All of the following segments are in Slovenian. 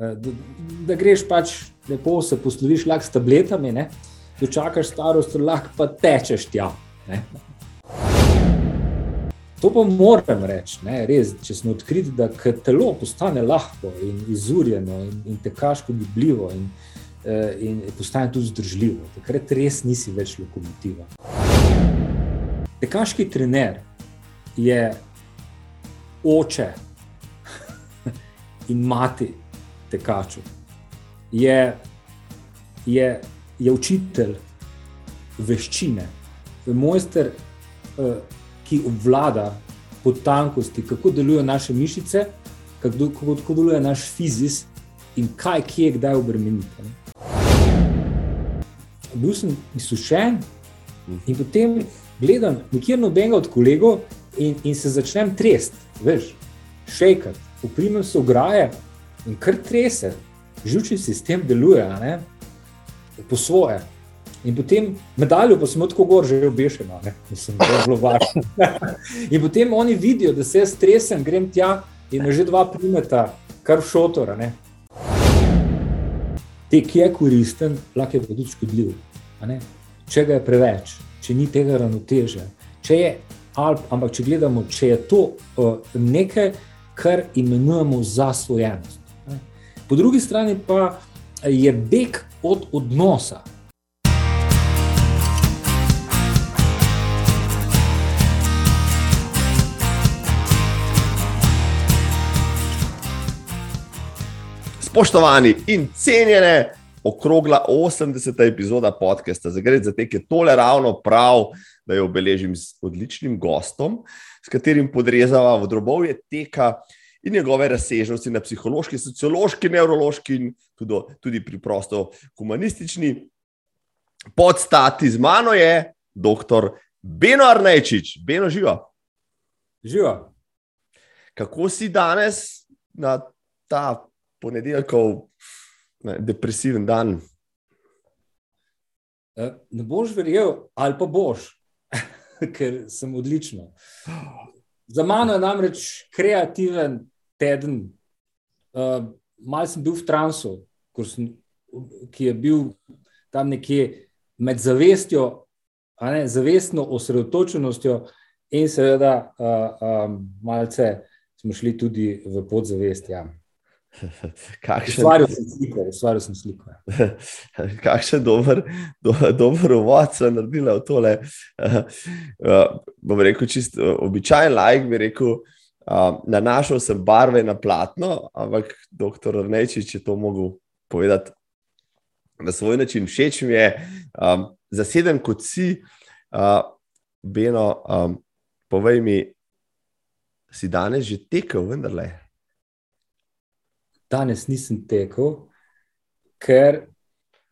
Da, da greš pač lepo, se posloviš lahko s tabletami, ne? dočakaš starost, lahko pa tečeš tja. Ne? To pa moram reči, ne, res, če smo odkriti, da telo postane lahko in izurjeno in, in tekaško gibljivo in, eh, in postane tudi zdržljivo. Takrat res nisi več lokomotiva. Tekaški trener je oče in mati tekačev, je, je, je učitelj veščine, mojster. Eh, ki obvlada potankosti, kako delujejo naše mišice, kako, kako, deluje naš fizis in kaj, kje, kdaj obremeniti. Bil sem izsušen in potem gledam nekje nobenega od kolegov in, in se začnem tresti, veš, šejkati, uprimem se ograje in kar trese, žučni sistem deluje, ne, po svoje. In potem medaljo pa smo tako gor, že obešeno, mislim, da je zelo važno. in potem oni vidijo, da se jaz stresem, grem tja in že dva primeta, kar šotora. Ne? Tek je koristen, lahko je pa tudi škodljiv. Če ga je preveč, če ni tega ravnoteže, če je alp, ampak če gledamo, če je to uh, nekaj, kar imenujemo zasvojenost. Po drugi strani pa je beg od odnosa. Spoštovani in cenjene, okrogla 80. epizoda podcasta. Gre za te, ki je tole ravno prav, da jo obeležim z odličnim gostom, s katerim podrezava v drobovje teka in njegove razsežnosti na psihološki, sociološki, nevrološki in tudi, tudi priprosto humanistični. Podstati z mano je dr. Beno Arnejčič, Beno živa. Živa. Kako si danes na ta ponedeljkov, ne, depresiven dan. E, ne boš verjel, ali pa boš, ker sem odličen. Za mano je namreč kreativen teden. Uh, mal sem bil v transu, sem, ki je bil tam nekje med zavestjo, ne, zavestno osredotočenostjo, in seveda, uh, um, malce smo šli tudi v podzavest. Ja. Ustvaril sem sliko, ustvaril sem sliko. Ja. Kakšen dober, do, dober uvod sem naredil v tole. Uh, uh, bom rekel, čist uh, običajen like bi rekel. Uh, nanašal sem barve na platno, ampak doktor Rnečič je to mogel povedati na svoj način. Všeč mi je, um, zaseden kot si, uh, Beno, um, povej mi, si danes že tekel, vendarle danes nisem tekel, ker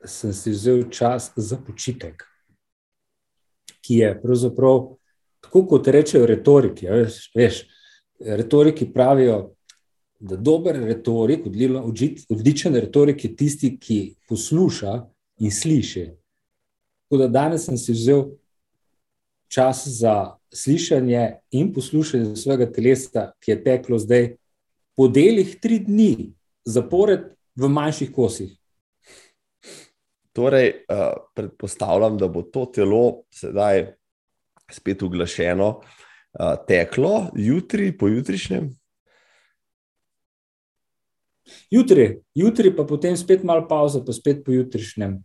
sem si vzel čas za počitek, ki je pravzaprav tako, kot rečejo retoriki. Ja, veš, veš, retoriki pravijo, da dober retorik, odličen retorik je tisti, ki posluša in sliši. Tako da danes sem si vzel čas za slišanje in poslušanje svojega telesa, ki je teklo zdaj po delih tri dni, zapored v manjših kosih. Torej, uh, predpostavljam, da bo to telo sedaj spet uglašeno, uh, teklo, jutri, pojutrišnjem. Jutri, jutri, pa potem spet malo pauze, pa spet pojutrišnjem.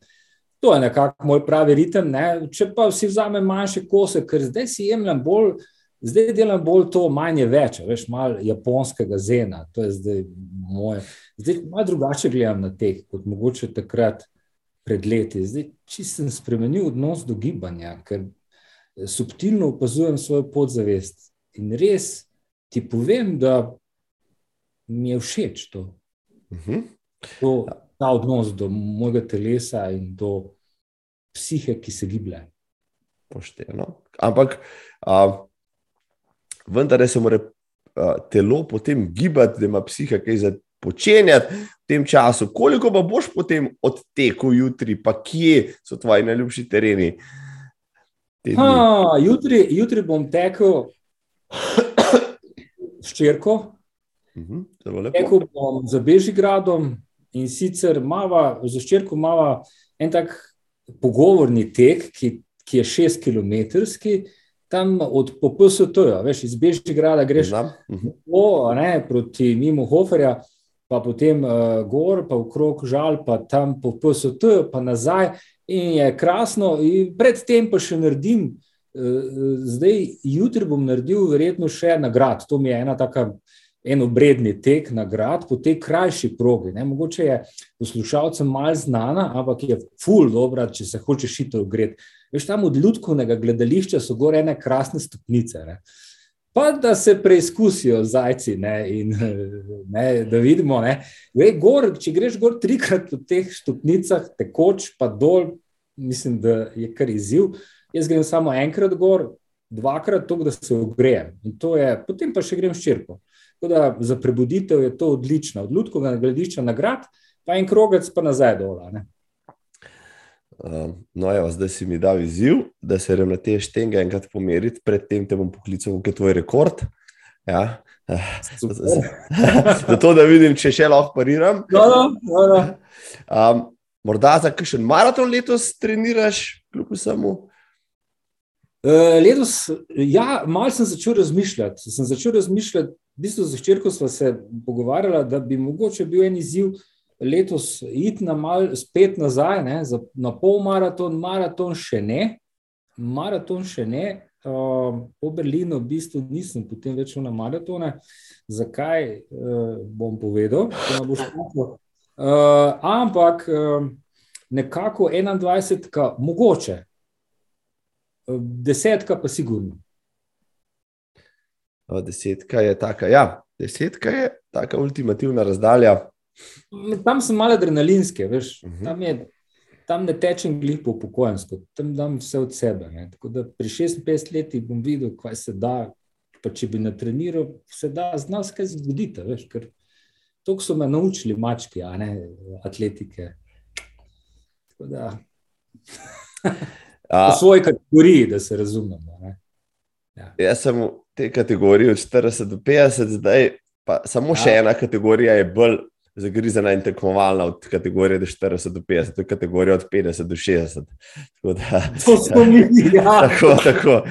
To je nekako moj pravi ritem. Ne? Če pa si vzamem manjše kose, ker zdaj si jemljem bolj. Zdaj delam bolj to, manj je več, veš, malo japonskega zena, to je zdaj moje. Zdaj malo drugače gledam na teh, kot mogoče takrat pred leti. Zdaj, če sem spremenil odnos do gibanja, ker subtilno opazujem svojo podzavest in res ti povem, da mi je všeč to. Uh mhm. -huh. to ta odnos do mojega telesa in do psihe, ki se giblje. Pošteno. Ampak. Uh vendar se mora telo potem gibati, da ima psiha kaj za počenjati v tem času. Koliko pa boš potem odtekel jutri, pa kje so tvoji najljubši tereni? Ha, jutri, jutri bom tekel s črko. Uh -huh, tekel bom za Bežigradom, In sicer imamo za ščirko en tak pogovorni tek, ki, ki je šest km, tam od PPST-ja, veš, iz Bežigrada greš Mhm. po, ne, proti mimo Hoferja, pa potem uh, gor, pa okrog žal, pa tam po PST, pa nazaj. In je krasno, in predtem pa še naredim, uh, zdaj, jutri bom naredil, verjetno še nagrad. To mi je ena taka. En obredni tek nagrad po tej krajši progi. Ne. Mogoče je poslušalcem malo znana, ampak je ful dobro, če se hočeš hitro ogreti. Veš, tam od ljudskega gledališča so gore ene krasne stopnice. Ne. Pa da se preizkusijo zajci, ne, in, ne, da vidimo. Ne. Ve, gor, če greš gor trikrat po teh stopnicah, tekoč pa dol, mislim, da je kar izziv. Jaz grem samo enkrat gor, dvakrat to, da se ogrejem. In to je, potem pa še grem ščirko. Tako da za prebuditev je to odlično. Od ljudskega gledališča nagrad, pa en krogec pa nazaj dol. ne. Um, no, evo, zdaj si mi dal izziv, da se grem na te štenge enkrat pomeriti, predtem te bom poklical, kaj je tvoj rekord. Ja. Zato, da vidim, če še lahko pariram. No, no, no. Um, morda za kakšen maraton letos treniraš, kljub vsemu. Uh, letos, ja, malo sem začel razmišljati. Sem začel razmišljati, v bistvu za ščirko smo se pogovarjali, da bi mogoče bil en izziv letos iti na mal spet nazaj, ne, za, na pol maraton, maraton še ne, maraton še ne. Uh, po Berlinu v bistvu nisem potem več na maratone. Zakaj, uh, bom povedal. Uh, ampak uh, nekako 21, mogoče, uh, desetka pa sigurno. O, desetka je taka, ja, desetka je taka ultimativna razdalja. Tam sem malo adrenalinske, veš, uh Mhm. -huh. tam, je, tam ne tečem glih po upokojensko, tam dam vse od sebe. Ne. Tako da pri 56 letih bom videl, kaj se da. Pa če bi natreniral, se da kaj se zgodi. Veš, ker to so me naučili mački, a ne atletike. Tako da, A, v svoji kategoriji, da se razumemo. Ne. jaz sem v tej kategoriji od 40 do 50, zdaj pa samo Ja. še ena kategorija je bolj zagrizena in tekmovalna od kategorije do 40 do 50, to je kategorija od 50 do 60. Tako da, To smo mi, ja. tako, tako.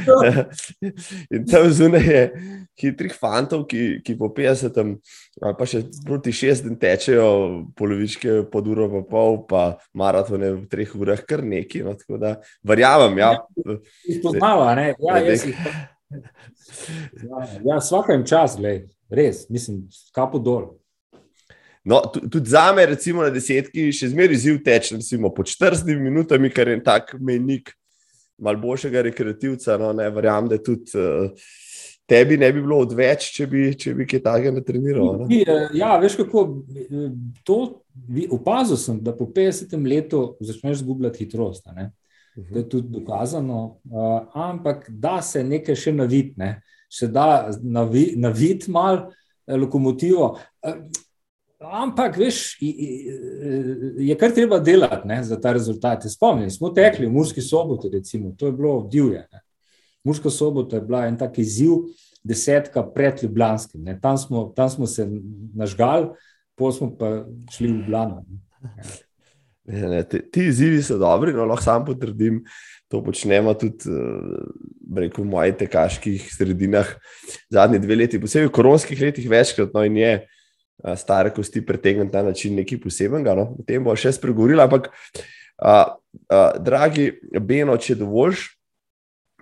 In tam zunaj je hitrih fantov, ki, ki po 50 ali pa še proti 60 tečejo polovičke pod uro pa pol, pa maratone v treh urah, kar neki. No, tako da verjamem, ja. Jih poznava, ne? Ja, jaz jih. Ja, ja jim čas, glej, res, mislim, kapo dol. No, tu- tudi za me, recimo na desetki, še zmeraj ziv teče, recimo pod 40 minutami, kar je en tak menik mal boljšega rekreativca. No, ne, verjamem, da tudi uh, tebi ne bi bilo odveč, če bi, če bi kaj takega natreniral. No? Ti, eh, Ja, veš kako, eh, to opazil sem, da po 50 letu začneš zgubljati hitrost. Ne? To je tudi dokazano, uh, ampak da se nekaj še naviti, ne? še da navi, naviti malo eh, lokomotivo. Uh, ampak, veš, i- je kar treba delati ne, za ta rezultat. Spomnim, smo tekli v Murski soboti, recimo, to je bilo divje. Ne? Murska sobota je bila en tak izziv, desetka pred Ljubljanskim. ne. Tam smo, tam smo se nažgali, pol smo pa šli v Ljubljano. ne. Ne, ne, ti, izzivi so dobri, no, lahko sam potrdim. To počnemo tudi bi rekel, v mojih tekaških sredinah zadnji dve leti, posebej v koronskih letih, večkrat. No, in je a, stare kosti pretegniti na način nekaj posebnega. No. O tem bo še spregovorila. Ampak, a, a, dragi Beno, če dovoljš,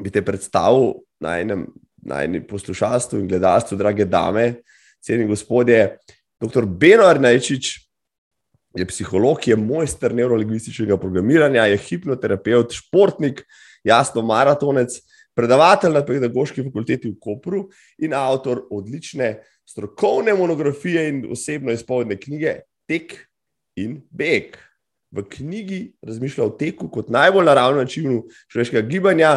bi te predstavil na enem, na enem poslušalstvu in gledalstvu, drage dame, cenjeni gospodje, dr. Beno Arnajčič je psiholog, je mojster neurolingvističnega programiranja, je hipnoterapeut, športnik, jasno maratonec, predavatelj na pedagoški fakulteti v Kopru in avtor odlične strokovne monografije in osebno izpovedne knjige Tek in Beg. V knjigi razmišlja o teku kot najbolj naravnem načinu človeškega gibanja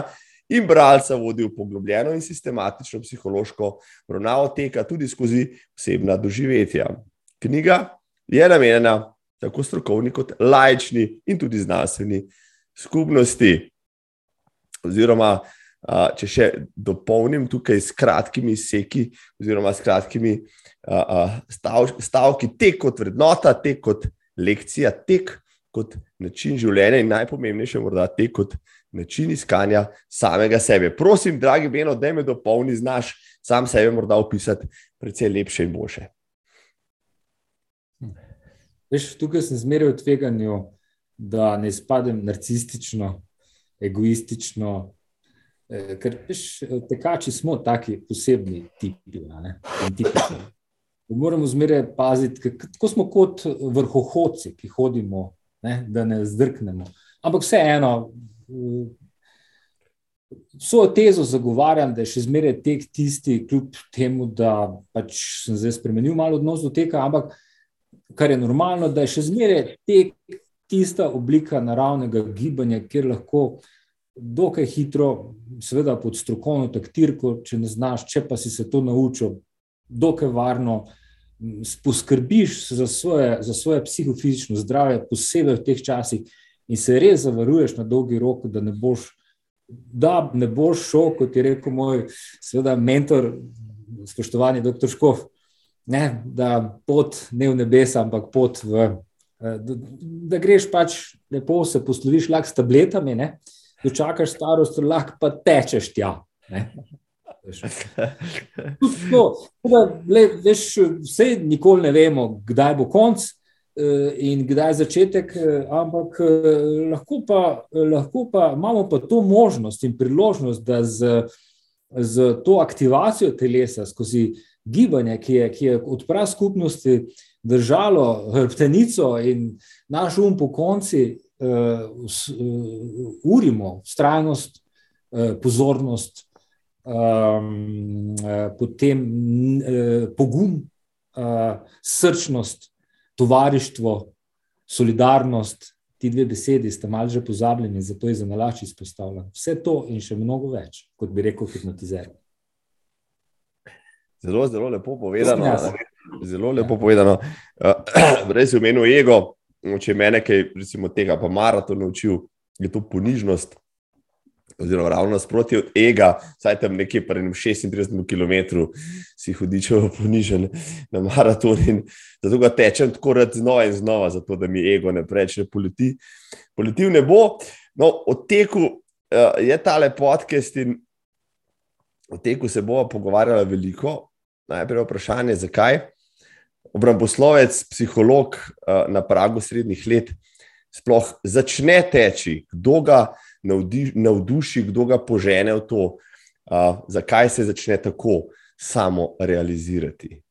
in bralca vodi v poglobljeno in sistematično psihološko obravnavo teka tudi skozi osebna doživetja. Knjiga je namenjena tako strokovni kot laični in tudi znanstveni skupnosti. Oziroma, a, če še dopolnim tukaj s kratkimi seki, oziroma s kratkimi a, stav, stavki, te kot vrednota, te kot lekcija tek kot način življenja in najpomembnejše, morda tek kot način iskanja samega sebe. Prosim, dragi Beno, da me dopolni, znaš sam sebe morda opisati precej lepše in boljše. Veš, tukaj sem zmeraj v tveganju, da ne izpadem narcistično, egoistično. Eh, ker veš, tekači smo taki posebni tipi. Moramo zmeraj paziti, kako smo kot vrhohodci, ki hodimo, ne, da ne zdrknemo. Ampak vseeno, svojo tezo zagovarjam, da je še zmeraj tek tisti, kljub temu, da pač sem zdaj spremenil malo odnos do teka, ampak kar je normalno, da je še zmeraj tek tista oblika naravnega gibanja, kjer lahko dokaj hitro, seveda pod strokovno taktirko, če ne znaš, če pa si se to naučil, dokaj varno. Poskrbiš za svoje, za svoje psihofizično zdravje, posebej v teh časih, in se res zavaruješ na dolgi rok, da ne boš, da ne boš šel, kot je rekel moj seveda, mentor, spoštovani dr. Škov, ne, da pot ne v nebesa, ampak pot v. Eh, da, da greš pač lepo, se posloviš lahko s tabletami, ne, dočakaš starost, lahko pa tečeš tja. No, da, le, veš, vse nikoli ne vemo, kdaj bo konc, Eh, in kdaj je začetek, eh, ampak eh, lahko pa, lahko pa imamo pa to možnost in priložnost, da z, z to aktivacijo telesa skozi gibanje, ki je, je odprav skupnosti držalo hrbtenico in naš um po konci urimo strajnost, uh, pozornost, um, uh, potem uh, pogum, uh, srčnost, tovarištvo, solidarnost, ti dve besedi sta malce že pozabljeni, zato je za nalač izpostavljen. Vse to in še mnogo več, kot bi rekel, hipnotizer. Zelo, zelo lepo povedano. Zelo lepo povedano. Res je v menu ego, če me nekaj, recimo, tega pa maraton naučil, je to ponižnost oziroma ravno nasprotje od ega, saj tam nekje pri 36 km si hudičevo ponižen na maraton in zato ga tečem tako rad znova in znova, zato da mi ego ne preče poleti. Poleti v nebo. No, od teku uh, je tale podcast in o teku se bomo pogovarjali veliko. Najprej vprašanje, zakaj. Obramboslovec, psiholog uh, na pragu srednjih let, sploh začne teči, kdo ga navduši, kdo ga požene v to, uh, zakaj se začne tako samo realizirati.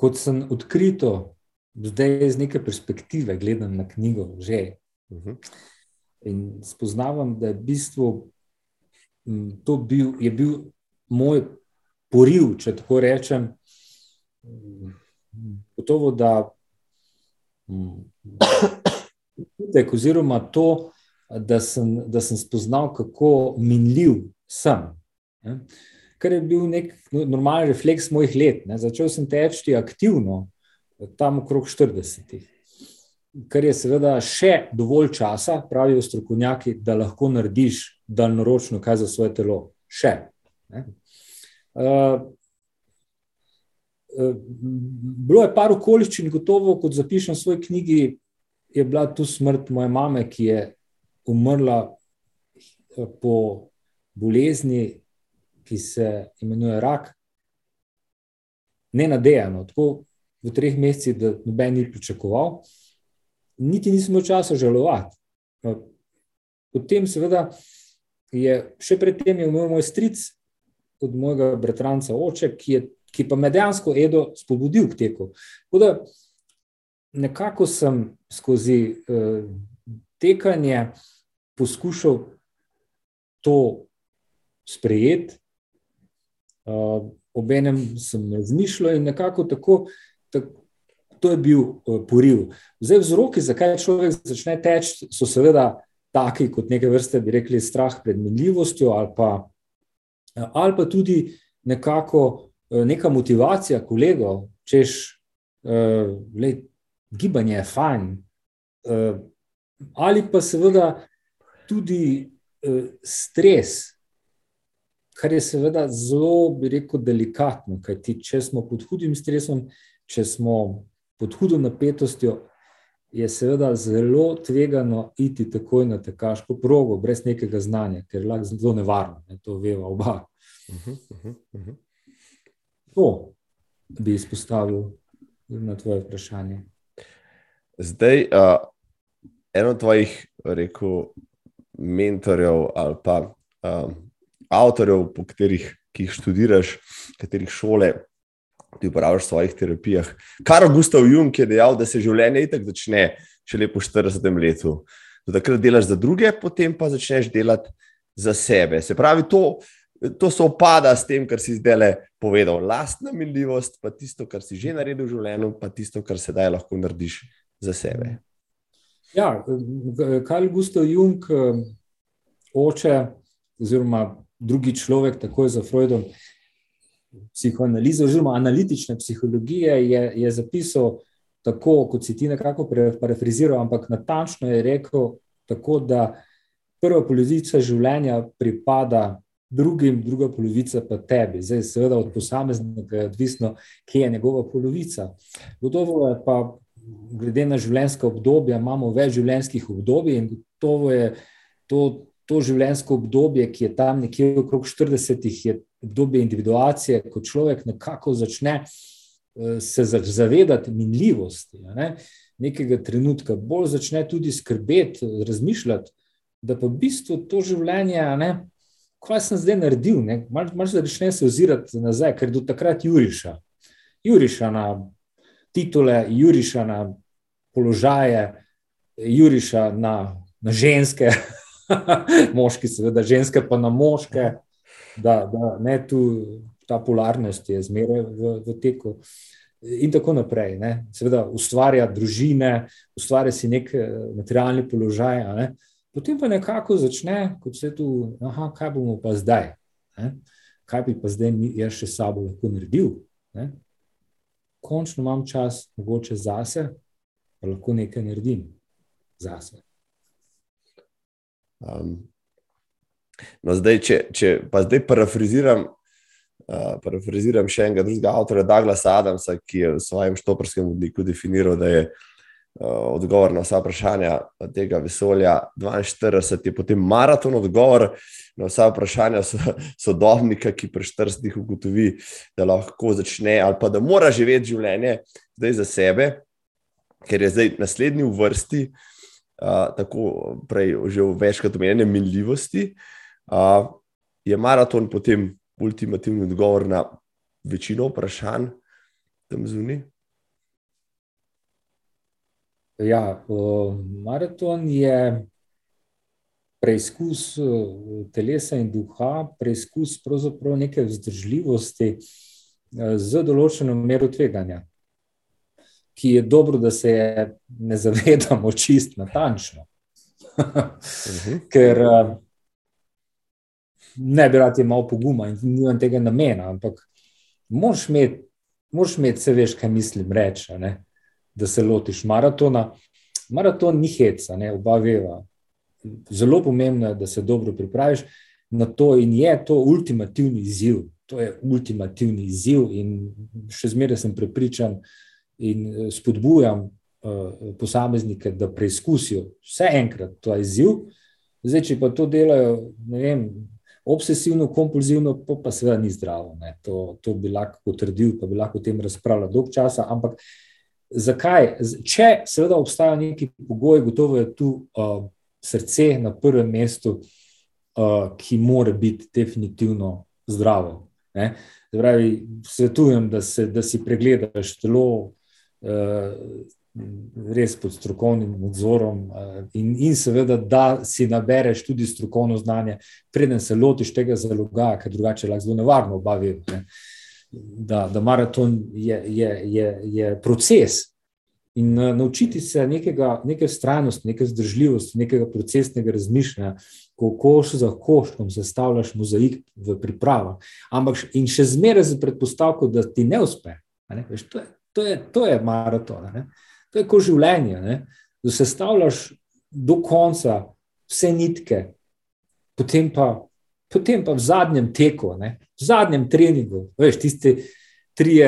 Kot sem odkrito, zdaj iz neke perspektive gledam na knjigo, že. Uh mhm. -huh. In spoznavam, da je v bistvu to bil, je bil moj poriv, če tako rečem. Gotovo, da občutek, oziroma to, da sem, da sem spoznal, kako minljiv sem. Ne? Kar je bil nek normalen refleks mojih let. Ne? Začel sem teči aktivno, tam okrog 40. Kar je seveda še dovolj časa, pravijo strokovnjaki, da lahko narediš daljnoročno kaj za svoje telo. Še. Uh, bilo je par okoliščin, gotovo, kot zapišem v svoji knjigi, je bila tu smrt moje mame, ki je umrla eh, po bolezni, ki se imenuje rak. Ne nadejano, tako v treh mesecih, da noben ni pričakoval, niti nisem imel časa žalovati. No, potem, seveda, je še predtem imel moj stric od mojega bratranca, oče, ki, je, ki pa me dejansko Edo spodbudil k teku. Tako da nekako sem skozi uh, tekanje poskušal to sprejeti, uh, obenem sem razmišljal in nekako tako. tako To je bil uh, poriv. Zdaj, vzroki, zakaj človek začne teči, so seveda taki, kot neke vrste, bi rekli, strah pred minljivostjo, ali pa, ali pa tudi nekako neka motivacija kolegov, češ, uh, gibanje je fajn. Uh, ali pa seveda tudi uh, stres, kar je seveda zelo, bi rekel, delikatno, kajti če smo pod hudim stresom, če smo pod hudo napetostjo je seveda zelo tvegano iti takoj na tekaško progo, brez nekega znanja, ker je lahko zelo nevarno, ne, to veva oba. Uh -huh, uh -huh. To bi izpostavil na tvoje vprašanje. Zdaj, uh, eno od tvojih, rekel, mentorjev ali pa um, avtorjev, po katerih jih študiraš, katerih šole ti uporabljaš v svojih terapijah. Kar Gustav Jung je dejal, da se življenje itak začne šele po 40 letu. Do takrat delaš za druge, potem pa začneš delati za sebe. Se pravi, to, to se opada s tem, kar si zdaj le povedal. Lastna miljivost, pa tisto, kar si že naredil v življenju, pa tisto, kar sedaj lahko narediš za sebe. Ja, Karl Gustav Jung, oče, oziroma drugi človek, takoj za Freudom, psihoanalize oziroma analitične psihologije je, je zapisal tako, kot si ti nekako parafraziral, ampak natančno je rekel tako, da prva polovica življenja pripada drugim, druga polovica pa tebi. Zdaj, seveda, od posameznika je odvisno, kje je njegova polovica. Gotovo je pa, glede na življenjska obdobja, imamo več življenjskih obdobij in gotovo je to. To življenjsko obdobje, ki je tam nekje okrog 40, je obdobje individuacije, ko človek nekako začne eh, se zavedati minljivosti ne, nekega trenutka, bolj začne tudi skrbeti, razmišljati, da pa v bistvu to življenje, ne, kaj sem zdaj naredil, malo začne se ozirati nazaj, ker do takrat juriša. Juriša na titule, juriša na položaje, juriša na, na ženske, moški, seveda, ženske pa na moške da, da ne tu ta polarnost je zmeraj v, v teku. In tako naprej. Ne. Seveda, ustvarja družine, ustvarja si nek eh, materialni položaj, ne. Potem pa nekako začne, kot se tu, aha, kaj bomo pa zdaj, ne. kaj bi pa zdaj jaz še sabo lahko naredil. Ne. Končno imam čas, mogoče zase, pa lahko nekaj naredim zase. Um, No, zdaj, če, če pa zdaj parafraziram, uh, parafraziram še enega drugega avtorja, Douglasa Adamsa, ki je v svojem štoprskem vodniku definiral, da je uh, odgovor na vsa vprašanja tega vesolja 42, je potem maraton odgovor na vsa vprašanja sodobnika, ki pri 40 ugotovi, da lahko začne ali pa da mora živeti življenje zdaj za sebe, ker je zdaj naslednji v vrsti. Uh, tako prej, že večkrat omenjene minljivosti, Uh, je maraton potem ultimativni odgovor na večino vprašanj tam zunaj? Ja, maraton je preizkus telesa in duha, preizkus pravzaprav neke vzdržljivosti z določeno mero tveganja, ki je dobro, da se je ne zavedamo čist natančno. -huh. Ker uh, ne bi rad imel poguma in nimam tega namena, ampak moraš imeti, moraš imeti, se veš, kaj mislim reči, da se lotiš maratona. Maraton ni heca, ne, oba veva. Zelo pomembno je, da se dobro pripraviš na to, in je to ultimativni izziv. To je ultimativni izziv, in še zmeraj sem prepričan in eh, spodbujam uh, posameznike, da preizkusijo vse enkrat ta izziv. Zdaj, če pa to delajo, ne vem, obsesivno, kompulzivno, pa, pa seveda ni zdravo. To, to bi lahko potrdil, pa bi lahko o tem razpravljal dolg časa. Ampak zakaj? Če seveda obstajajo neki pogoji, gotovo je tu uh, srce na prvem mestu, uh, ki mora biti definitivno zdravo. Pravi, svetujem, da, se, da si pregledaš telo. Uh, res pod strokovnim nadzorom, eh, in, in seveda, da si nabereš tudi strokovno znanje, preden se lotiš tega zaloga, ker drugače lahko zelo nevarno obavi. Ne. Da, da maraton je, je, je, je proces. In uh, naučiti se nekega, neke vztrajnosti, neke zdržljivosti, nekega procesnega razmišljanja, ko koš za koščkom sestavljaš mozaik v pripravah. Ampak in še zmeraj za predpostavko, da ti ne uspe. Ne? Veš, to, je, to, je, to je maraton. Ne? To je kot življenje, ne? da se stavljaš do konca vse nitke, potem pa, potem pa v zadnjem teku, ne? v zadnjem treningu, veš, tiste tri,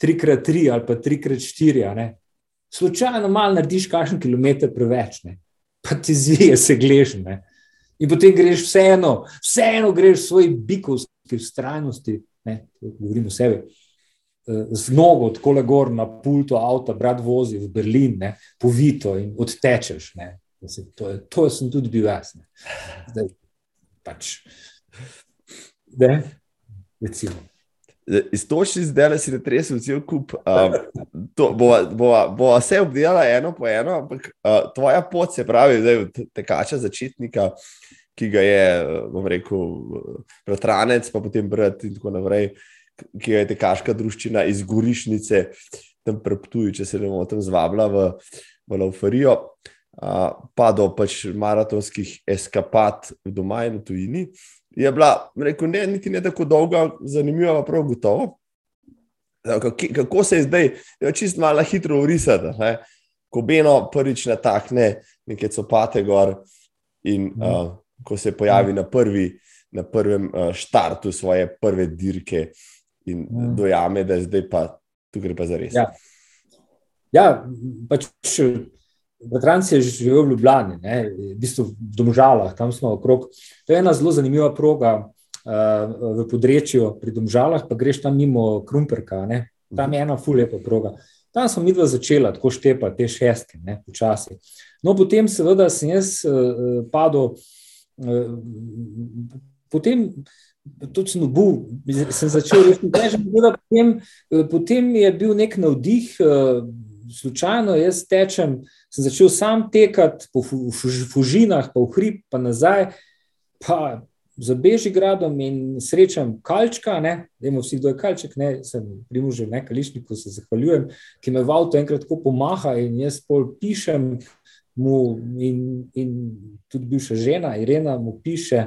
tri krat tri ali pa tri krat štiri, slučajno malo narediš kakšen kilometr preveč, ne? pa ti zvije se gležne. In potem greš vseeno, vseeno greš svoj bikovski vztrajnosti, ne, govorim o sebi, eh, z nogo, tako le gor na pultu avta, brat vozi v Berlin, ne, povito in odtečeš. Ne. To, je, to sem tudi bil jaz. Ne. Zdaj, pač, ne, recimo. Istočni zdaj, da si ne tresel cel kup. Um, Bova bo, bo vse obdelala eno po eno, ampak uh, tvoja pot se pravi, da je tekača začetnika, ki ga je, bom rekel, bratranec, pa potem brat in tako naprej, ki ga je tekaška družščina iz Gorišnice tam preptuju, če se ne bomo tam zvabila v, v Laufarijo, uh, pa do pač maratonskih eskapad v doma in v tujini je bila, rekel, ne, niti ne tako dolga, zanimiva, prav gotovo. Kako se je zdaj, je čist malo hitro urisati, ko Beno prvič natakne neke copate gor in mm. uh, ko se pojavi mm. na, prvi, na prvem uh, štartu svoje prve dirke in mm. dojame, da je zdaj pa tu gre pa za res. Ja, ja pač. Bratranci je živel v Ljubljani, ne, v bistvu v Domžalah, tam smo okrog. To je ena zelo zanimiva proga uh, v podrečju pri Domžalah, pa greš tam mimo Krumperka, ne. tam je ena fuljepa proga. Tam smo mi dva začela tako štepa, te šestke, ne, počasi. No, potem seveda sem jaz uh, padel, uh, potem tudi sem bil, sem začel resno težati, potem, potem je bil nek navdih, slučajno jaz tečem, sem začel sam tekati po Fužinah, pa v hrib, pa nazaj, pa za Bežigradom in srečam Kalčka, ne, vemo vsi, kdo je Kalček, ne, sem primužil nekaj lišnikov, se zahvaljujem, ki me v avto enkrat tako pomaha in jaz pol pišem mu in, in tudi bivša žena Irena mu piše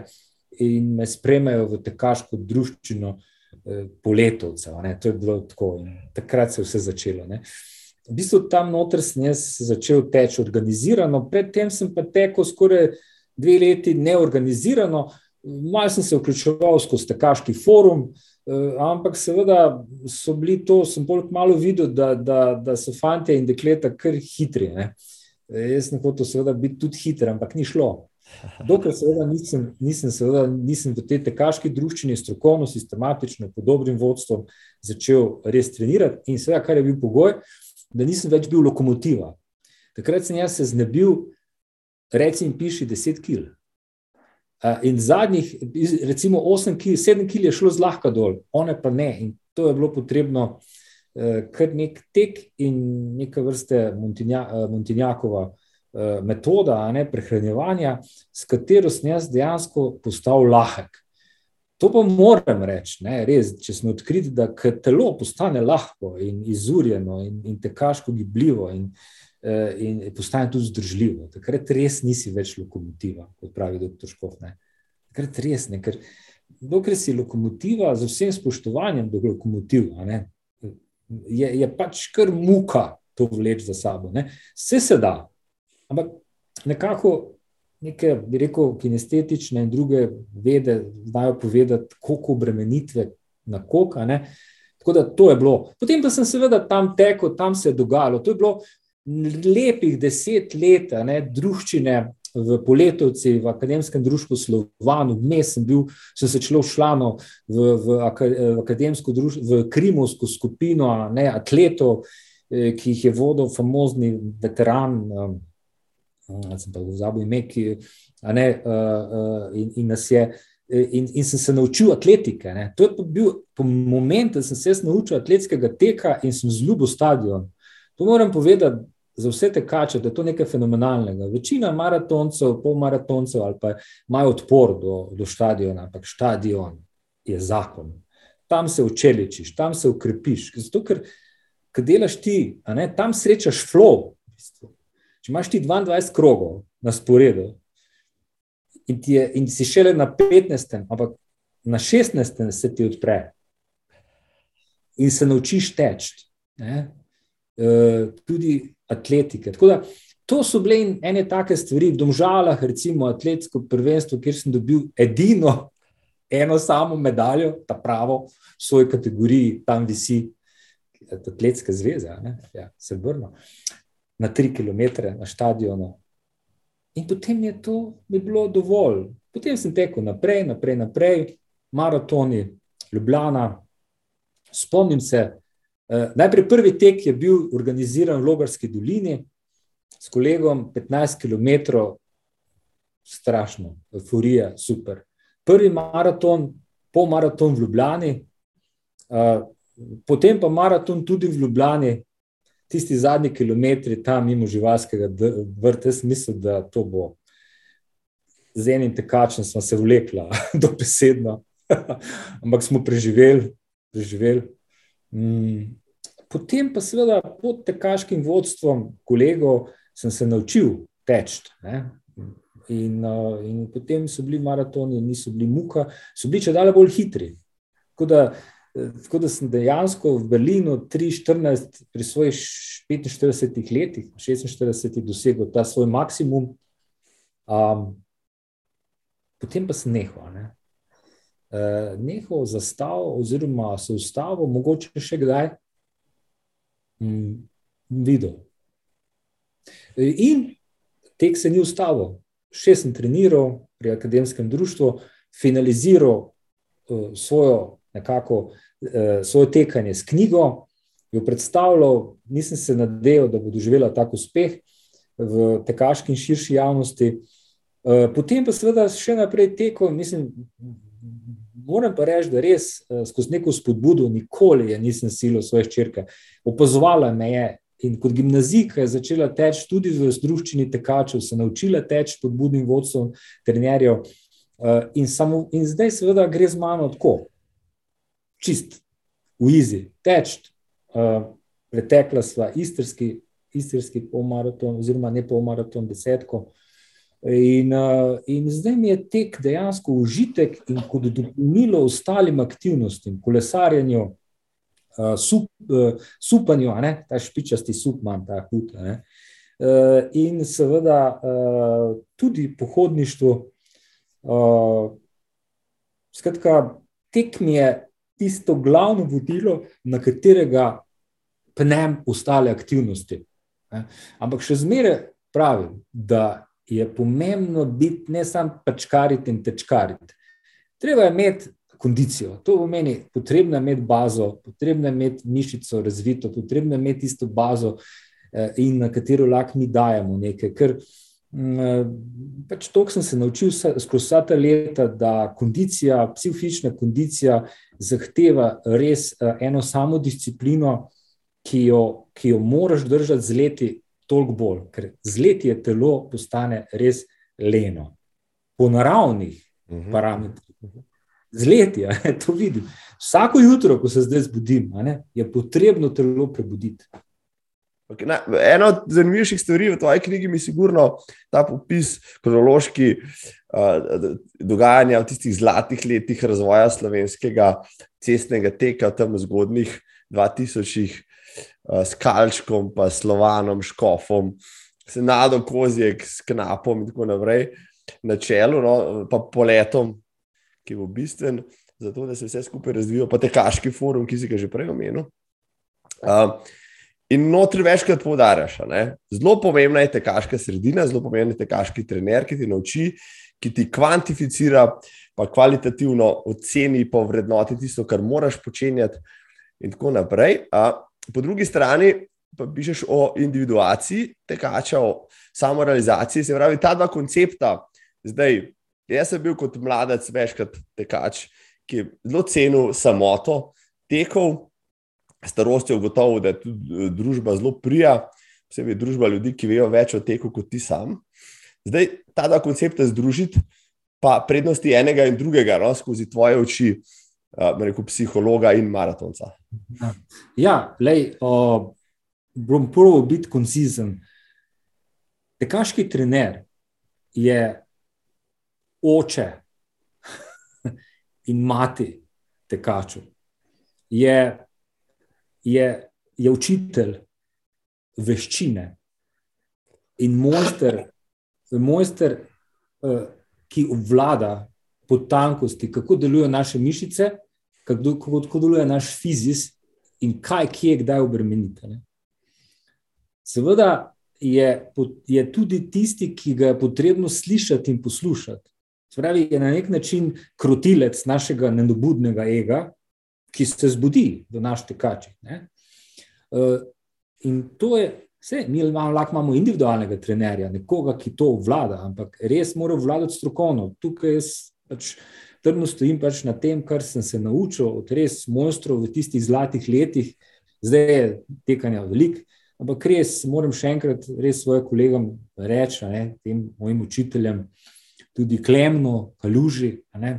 in me spremajo v tekaško druščino eh, poletovcev, ne, to je bilo tako in takrat se je vse začelo, ne. Uh, v bistvu tam noter sem jaz začel teči organizirano, predtem sem pa tekel skoraj dve leti neorganizirano, malo sem se vključeval skozi tekaški forum, eh, ampak seveda so bili to, sem bolj malo videl, da, da, da so fante in dekleta kar hitri. Ne. Eh, jaz sem hotel seveda biti tudi hiter, ampak ni šlo. Dokler seveda nisem, nisem, seveda nisem v tej tekaški družščini strokovno, sistematično, pod dobrim vodstvom začel res trenirati in seveda, kar je bil pogoj, da nisem več bil lokomotiva. Takrat sem jaz se znebil, reci in piši 10 kg. In zadnjih, recimo 8 kg, 7 kg je šlo zlahka dol, one pa ne. In to je bilo potrebno eh, kar nek tek in neka vrste Montinja, eh, Montinjakova eh, metoda ne, prehranjevanja, s katero sem jaz dejansko postal lahek. To pa moram reči, ne, res, če smo odkriti, da telo postane lahko in izurjeno in, in tekaško gibljivo in, eh, in postane tudi zdržljivo. Takrat res nisi več lokomotiva, kot pravi dr. Škof. Ne. Takrat res ne, ker dokler si lokomotiva z vsem spoštovanjem do lokomotiva, ne, je, je pač kar muka to vleč za sabo. Ne. Vse se da, ampak nekako neke, bi rekel, kinestetične in druge vede znajo povedati, koliko obremenitve na koka. Ne? Tako da to je bilo. Potem pa sem seveda tam tekel, tam se je dogajalo. To je bilo lepih deset let, ne, družščine. V Poletovci, v akademskem društvu Slovanu, vmes sem bil, sem se čelo šlano v, v, v akademsko društvo, v krimovsko skupino ne, atletov, eh, ki jih je vodil famozni veteran sem pa pozabil ime, ki ne, uh, in, in nas je. In, in sem se naučil atletike. Ne. To je bil moment, da sem se naučil atletskega teka in sem zljubil stadion. To moram povedati za vse tekače, da je to nekaj fenomenalnega. Večina maratoncev, polmaratoncev ali pa imajo odpor do, do stadiona, ampak stadion je zakon. Tam se učeličiš, tam se ukrepiš. Zato, ker, ker delaš ti, ne, tam srečaš flow. V bistvu. Če imaš ti 22 krogov na sporedu in, je, in si šele na 15, ampak na 16 se ti odpre in se naučiš teči, uh, tudi atletike. Tako da to so bile ene take stvari, v Domžalah, recimo atletsko prvenstvo, kjer sem dobil edino. Eno samo medaljo, ta pravo, v svoji kategoriji, tam visi Atletska zveza, ja, srebrno. Na tri km na stadionu. In potem je to mi bilo dovolj. Potem sem tekel naprej, naprej, naprej, maratoni, Ljubljana. Spomnim se, eh, najprej prvi tek je bil organiziran v Logarski dolini s kolegom, 15 km, strašno, euforija, super. Prvi maraton, pol maraton v Ljubljani, uh, potem pa maraton tudi v Ljubljani, tisti zadnji kilometri tam mimo živalskega vrta. Jaz mislim, da to bo z enim tekačem, smo se vlekla, dobesedno, ampak smo preživeli. preživeli. Mm. Potem pa seveda pod tekaškim vodstvom kolegov sem se naučil teči. In, uh, in potem so bili maratoni, niso bili muka, so bili če dalje bolj hitri. Tako da, tako da sem dejansko v Berlinu 3-14, pri svojih 45 letih, 46 dosegel ta svoj maksimum, um, potem pa sem nehal. Ne? Uh, nehal zastavil, oziroma se ustavil, mogoče še kdaj um, videl. In tek se ni ustavil še sem treniral pri akademskem društvu, finaliziral uh, svojo, nekako, svoje tekanje s knjigo, jo predstavljal, nisem se nadejal, da bo doživela tako uspeh v tekaški in širši javnosti. Uh, potem pa seveda še naprej tekel, mislim. Moram pa reči, da res skozi neko spodbudo, nikoli nisem silil svoje črke. Opazovala me je, In kot gimnazijka je začela teči tudi v združčini tekačev, se naučila teči pod budnim vodstvom trenerjev. In, samo, in zdaj, seveda, gre z mano tako, čist, v izi, teči. Uh, pretekla sva istrski, istrski polmaraton, oziroma ne polmaraton, desetko. In, uh, in zdaj mi je tek dejansko užitek in kot dopolnilo ostalim aktivnostim, kolesarjenju, uh, sup, uh, supanju, ne? ta špičasti supman, ta hud. Uh, in seveda uh, tudi pohodništvo. Uh, skratka, tek mi je tisto glavno vodilo, na katerega pnem ostale aktivnosti. Ampak še zmeraj pravim, da je pomembno biti ne samo pačkariti in tečkariti. Treba je imeti kondicijo. To pomeni, potrebno je imeti bazo, potrebno je imeti mišico razvito, potrebno je imeti isto bazo, eh, in na katero lahko mi dajemo nekaj. Ker mm, eh, pač to, sem se naučil skozi vsa ta leta, da kondicija, psihična kondicija zahteva res eh, eno samo disciplino, ki jo, ki jo moraš držati z leti. Toliko bolj, ker z leti je telo postane res leno, po naravnih uh mhm. -huh. parametrih z leti, to vidim. Vsako jutro, ko se zdaj zbudim, je potrebno telo prebuditi. Okay, na, eno od zanimivejših stvari v tvoji knjigi je sigurno ta popis kronološki uh, dogajanja v tistih zlatih letih razvoja slovenskega cestnega teka, tam zgodnih 2000-ih, uh, s Kalčkom, pa Slovanom, Škofom, Senado Kozjek, s Knapom in tako naprej, na čelu, no, pa poletom ki bo bistven za to, da se vse skupaj razvija, pa tekaški forum, ki si ga že prej omenil. Uh, in notri večkrat poudaraš, zelo pomembna je tekaška sredina, zelo pomemben je tekaški trener, ki ti nauči, ki ti kvantificira, pa kvalitativno oceni, pa vrednoti tisto, kar moraš počenjati, in tako naprej. Uh, po drugi strani. Pa pišeš o individuaciji, tekača, o samorealizaciji. Se pravi, ta dva koncepta, zdaj Jaz sem bil kot mladec večkrat tekač, ki je zelo cenil samoto, tekov, starostjo ugotovil, da je tudi eh, družba zelo prija, posebej družba ljudi, ki vejo več o teku kot ti sam. Zdaj ta dva koncepta združiti, pa prednosti enega in drugega, no, skozi tvoje oči, uh, rekel psihologa in maratonca. Ja, lej, uh, bom prvo biti koncizen. Tekaški trener je oče in mati tekačev, je, je, je učitelj veščine in mojster, mojster uh, ki obvlada potankosti, kako delujejo naše mišice, kako, kako deluje naš fizis in kaj, kje, kdaj obremeniti. Seveda je, je tudi tisti, ki ga je potrebno slišati in poslušati. Spravi, je na nek način krotilec našega nedobudnega ega, ki se zbudi v naš tekači. Uh, in to je vse, mi lahko imamo individualnega trenerja, nekoga, ki to vlada, ampak res mora vladati strokovno. Tukaj jaz pač trdno stojim pač na tem, kar sem se naučil od res mojstrov v tistih zlatih letih, zdaj je tekanja veliko. Ampak res moram še enkrat res svojim kolegom reči, ne, tem mojim učiteljem, tudi Klemno, Kaluži, ne,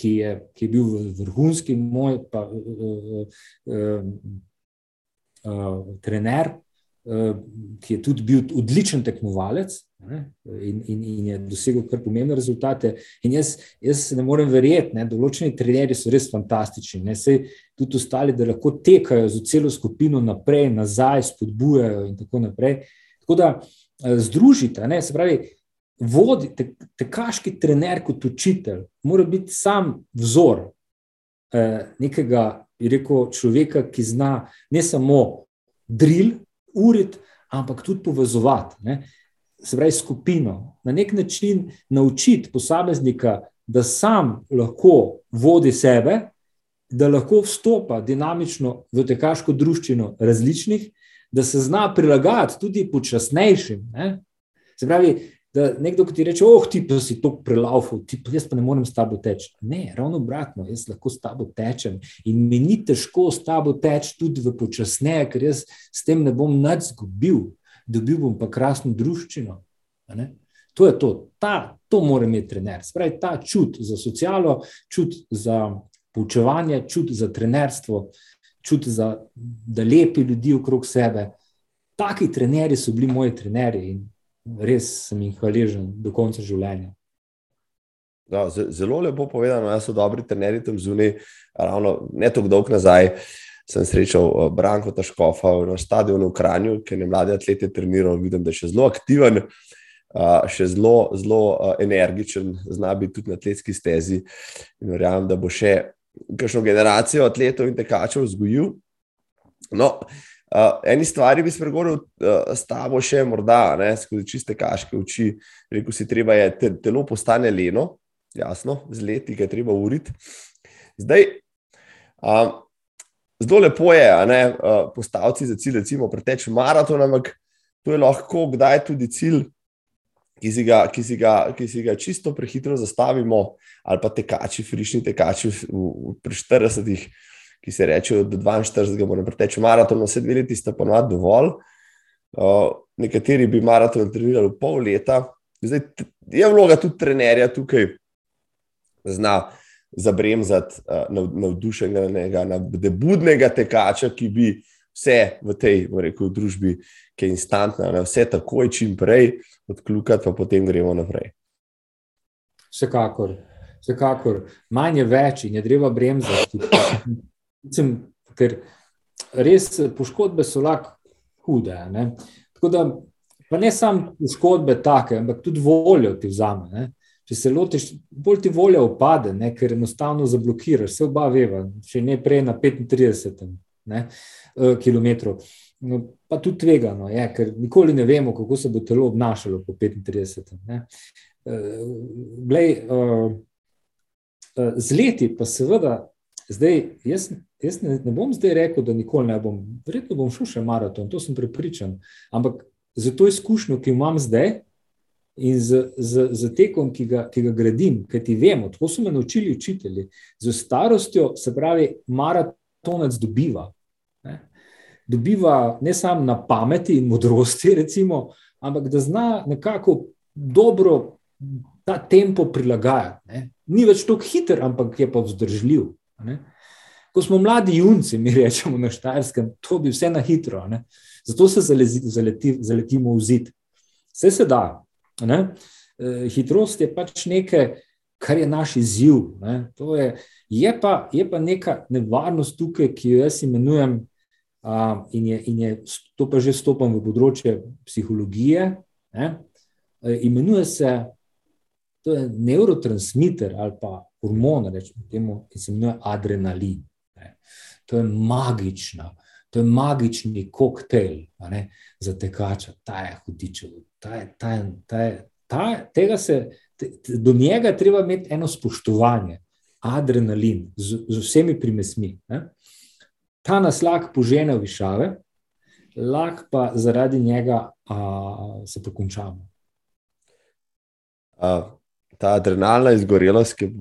ki, je, ki je bil vrhunski moj pa, uh, uh, uh, trener, uh, ki je tudi bil odličen tekmovalec ne, in, in, in je dosegel kar pomembne rezultate. In jaz, jaz ne morem verjeti, da določeni trenerji so res fantastični. Ne, sej, tudi ostali, da lahko tekajo z celo skupino naprej, nazaj, spodbujajo in tako naprej. Tako da združite, ne, se pravi vodi, te, tekaški trener kot učitelj, mora biti sam vzor eh, nekega, bi rekel, človeka, ki zna ne samo drill, urit, ampak tudi povezovati. Ne? Se pravi, skupino, na nek način naučiti posameznika, da sam lahko vodi sebe, da lahko vstopa dinamično v tekaško družščino različnih, da se zna prilagajati tudi počasnejšim. Ne? Se pravi, da nekdo, ki ti reče, oh, ti pa si to prelaufal, ti pa jaz pa ne morem s tabo teči. Ne, ravno obratno, jaz lahko s tabo tečem in mi ni težko s tabo teči tudi v počasneje, ker jaz s tem ne bom nič zgubil, dobil bom pa krasno družščino. To je to, ta, to mora imeti trener. Spravi ta čut za socialo, čut za poučevanje, čut za trenerstvo, čut za da lepi ljudi okrog sebe. Taki trenerji so bili moji trenerji in res sem jim hvaležen do konca življenja. Da, zelo lepo povedano, jaz sem dobri trenerji tam zunaj. Ravno ne tako dolgo nazaj sem srečal eh, Branko Taškofa na stadionu v Kranju, ki je mlade atlete treniral. Vidim, da je še zelo aktiven, še zelo, zelo energičen, zna biti tudi na atletski stezi. In verjamem, da bo še kakšno generacijo atletov in tekačev vzgojil. No, Uh, eni stvari bi spregovoril uh, s tabo še morda, ne, skozi čiste kaške oči. Rekl si, treba je, te, telo postane leno, jasno, z leti, ki je treba uriti. Zdaj, um, zelo lepo je, da uh, postavci za cilj, recimo, preteč maraton, ampak to je lahko kdaj tudi cilj, ki si ga, ki si ga, ki si ga čisto prehitro zastavimo, ali pa tekači, frišni tekači v, v, pri 40 ki se reče, da 42 moram preteči maraton, vse dve leti sta ponovadi dovolj. Uh, nekateri bi maraton trenirali pol leta. Zdaj je vloga tudi trenerja tukaj, zna zabremzati uh, navdušenega, nebudnega tekača, ki bi vse v tej rekel, družbi, ki je instantna, ne, vse takoj, čim prej, odkljukati, pa potem gremo naprej. Vsekakor, vsekakor. manj je več in je treba bremzati. Mislim, ker res poškodbe so lahko hude. Ne? Tako da, pa ne samo poškodbe, take, ampak tudi voljo ti vzame. Ne? Če se lotiš, bolj ti volja upade, ne? ker enostavno zablokiraš, se oba veva, če ne prej na 35 ne? Eh, km. No, pa tudi tvegano je, ker nikoli ne vemo, kako se bo telo obnašalo po 35. Ne? Uh, glej, uh, z leti pa seveda, zdaj jaz Jaz ne, ne bom zdaj rekel, da nikoli ne bom, verjetno bom šel še maraton, to sem prepričan. Ampak za to izkušnjo, ki imam zdaj in z, z, z tekom, ki ga, ki ga gradim, kaj ti vemo, to so me naučili učitelji, z starostjo se pravi, maratonec dobiva. Ne? Dobiva ne samo na pameti in modrosti, recimo, ampak da zna nekako dobro ta tempo prilagajati. Ne? Ni več tako hiter, ampak je pa vzdržljiv. Ne? Ko smo mladi junci, mi rečemo na Štajerskem, to bi vse na hitro. Ne? Zato se zalezi, zaleti, zaletimo v zid. Vse se da. Ne? E, hitrost je pač nekaj, kar je naš izziv. Je, je, pa, je pa neka nevarnost tukaj, ki jo jaz imenujem, a, in, je, in je, to pa že stopam v področje psihologije. Ne? E, imenuje se. To je neurotransmiter ali pa hormon, rečemo temu, ki se imenuje adrenalin. To je magična, To je magični koktejl za tekača, ta je hudičev. Ta je, ta je, ta je, ta, tega se, te, do njega treba imeti eno spoštovanje, adrenalin z, z vsemi primesmi. Ne? Ta nas lahko požene v višave, lahko pa zaradi njega a, se pokončamo. Uh, ta adrenalna izgorelost, ki je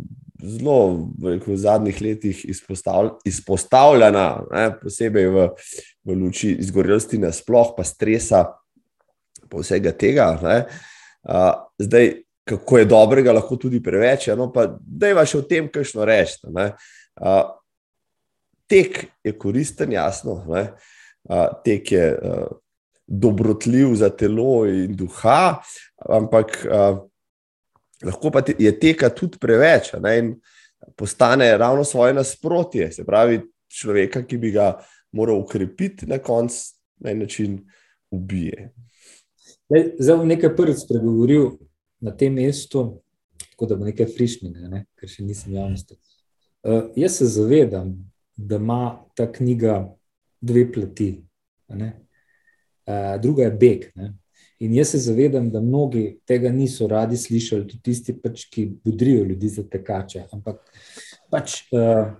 zelo rekel, v zadnjih letih izpostavljena, ne, posebej v, v luči izgorelosti, nasploh pa stresa, pa vsega tega. Ne, uh, zdaj, kako je dobrega, lahko tudi preveč, no pa da je vaš o tem, kajšno reči. Uh, tek je koristen, jasno. Ne, uh, tek je uh, dobrotljiv za telo in duha, ampak. Uh, lahko pa je teka tudi preveč ne, in postane ravno svoje nasprotje, se pravi, človeka, ki bi ga moral ukrepiti, na koncu na en način ubije. Zdaj bom nekaj prvič spregovoril na tem mestu, tako da bo nekaj frišnega, ne, ker še nisem javnosti. Uh, jaz se zavedam, da ima ta knjiga dve plati. Uh, druga je beg. Ne. In jaz se zavedam, da mnogi tega niso radi slišali, tudi tisti, pač, ki budrijo ljudi za tekače. Ampak pač, uh,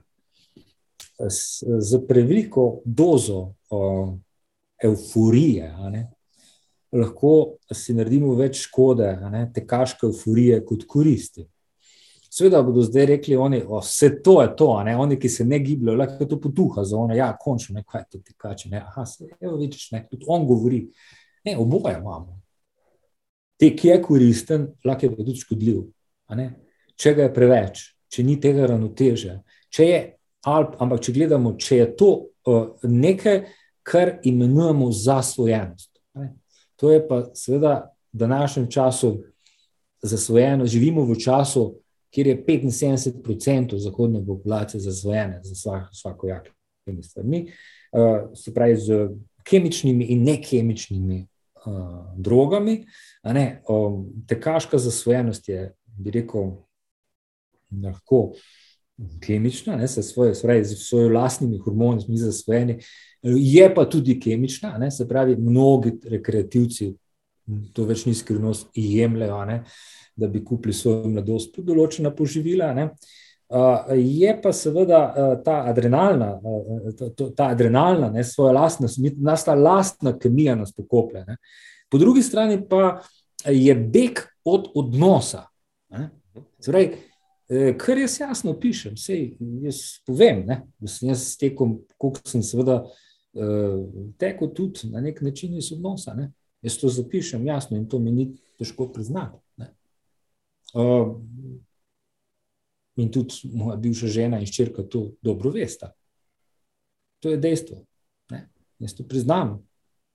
z preveliko dozo uh, euforije ne, lahko si naredimo več škode, ne, tekaške euforije kot koristi. Sveda bodo zdaj rekli, oni, o, vse to je to, ne, oni, ki se ne gibljajo, lahko to potuha za ono, ja, končno, ne, kaj je to tekače. Ne, aha, se, evo, vidiš, ne, tudi on govori. Ne, oboje imamo. Te, ki je koristen, lahko je pa tudi škodljiv. Če ga je preveč, če ni tega ravnoteže, če je alp, ampak če gledamo, če je to uh, nekaj, kar imenujemo zasvojenost. Ne? To je pa seveda v današnjem času zasvojeno. Živimo v času, kjer je 75% zahodne populacije zasvojene za vsak, vsako jakimi stvarmi, uh, se pravi z kemičnimi in nekemičnimi uh, drogami. Ne, um, tekaška zasvojenost je, bi rekel, lahko kemična, ne, se svoje, svoje, z svojimi lastnimi hormoni, mi zasvojeni, je pa tudi kemična, ne, se pravi, mnogi rekreativci to več ni skrivnost, jemljajo, ne, da bi kupili svojo mladost pod določena poživila. Ne. Uh, je pa seveda uh, ta adrenalna, uh, to, ta adrenalna, ne, svoja lastna, nas ta lastna kemija nas pokoplje. Ne. Po drugi strani pa je beg od odnosa. Zdaj, kar jaz jasno pišem, sej, jaz povem, ne, sem jaz tekom, koliko sem seveda tekel tudi na nek način iz odnosa. Ne. Jaz to zapišem jasno in to mi ni težko priznati. In tudi moja bivša žena in ščirka to dobro vesta. To je dejstvo. Ne? Jaz to priznam,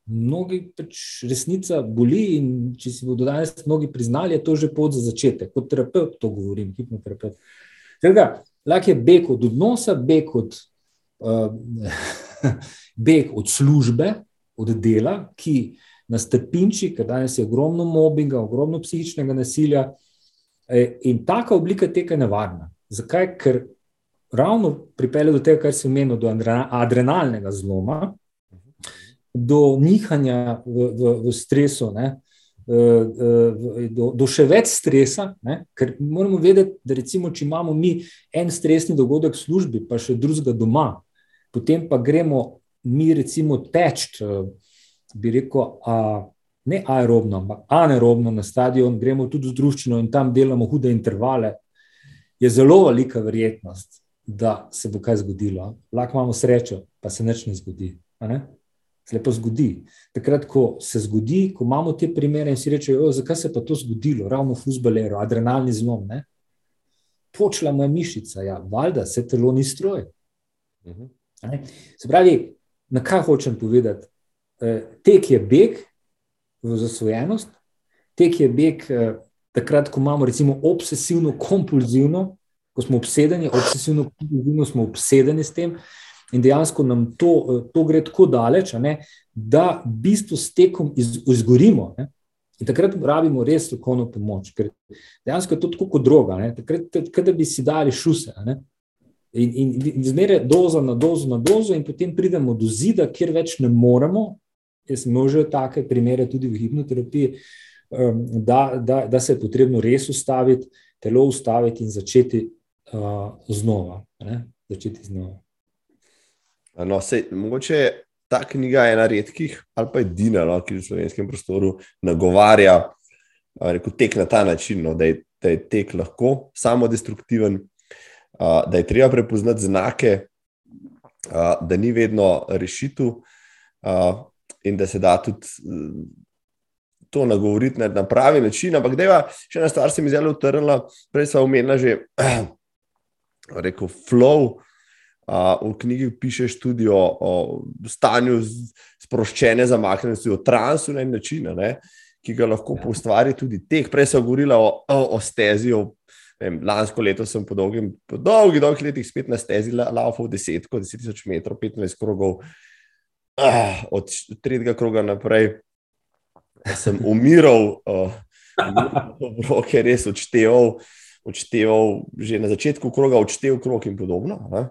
mnogi pač resnica boli. Če si bodo danes mnogi priznali, je to že pot za začetek. Kot terapeut to govorim, hipnoterapeut. Lahko je beg od odnosa, beg od, uh, beg od službe, od dela, ki nas trpinči, ker danes je ogromno mobbinga, ogromno psihičnega nasilja. E, in taka oblika teka je nevarna. Zakaj? Ker ravno pripelje do tega, kar se imenuje, do adrenalnega zloma, do nihanja v, v, v stresu, ne, e, e, do, do še več stresa. Ne, ker moramo vedeti, da recimo, če imamo mi en stresni dogodek v službi, pa še drugega doma, potem pa gremo mi recimo teč, e, bi rekel. A, Ne aerobno, ampak anaerobno na stadion, gremo tudi z družščino in tam delamo hude intervale, je zelo velika verjetnost, da se bo kaj zgodilo. Lahko imamo srečo, pa se nič ne zgodi. Ne? se lepo zgodi. Takrat, ko se zgodi, ko imamo te primere in si rečejo, zakaj se pa to zgodilo, ravno v fusbaleru, adrenalni zlom. Ne? Počela mu je mišica, ja, valjda se telo ni stroj. Mhm. Se pravi, na kaj hočem povedati? E, tek je beg v zasvojenost, tek je beg e, takrat, ko imamo recimo obsesivno, kompulzivno, ko smo obsedeni, obsesivno, kompulzivno smo obsedeni s tem. In dejansko nam to, to gre tako daleč, ne, da v bistvu s tekom iz, izgorimo. Ne. In takrat rabimo res strokovno pomoč, ker dejansko je to tako kot droga. Ne. Takrat, da bi si dali šuse. Ne. In, in zmeraj dozo na dozo na dozo, in potem pridemo do zida, kjer več ne moremo. Jaz sem imel take primere tudi v hipnoterapiji, um, da, da, da se je potrebno res ustaviti, telo ustaviti in začeti uh, znova. Začeti znova. No, sej, mogoče ta knjiga je ena redkih, ali pa edina, no, ki v slovenskem prostoru nagovarja rekel, tek na ta način, no, da, je, da je tek lahko samo destruktiven, da je treba prepoznati znake, da ni vedno rešitev in da se da tudi to nagovoriti na pravi način. Ampak, da je še ena stvar, se mi zelo utrnila, prej smo omenili že, rekel, flow. Uh, v knjigi pišeš tudi o, o stanju sproščene zamaknjenosti, o transu na en način, ne, ki ga lahko ja. ustvari tudi teh. Prej sem govorila o, o, o stezi, o vem, lansko leto sem po dolgih, po dolgih, dolgih letih spet na stezi laufal 10, 10.000 metrov, 15 krogov, ah, od tretjega kroga naprej sem umiral, uh, ker res odšteval, odšteval, že na začetku kroga odšteval krog in podobno. Ne?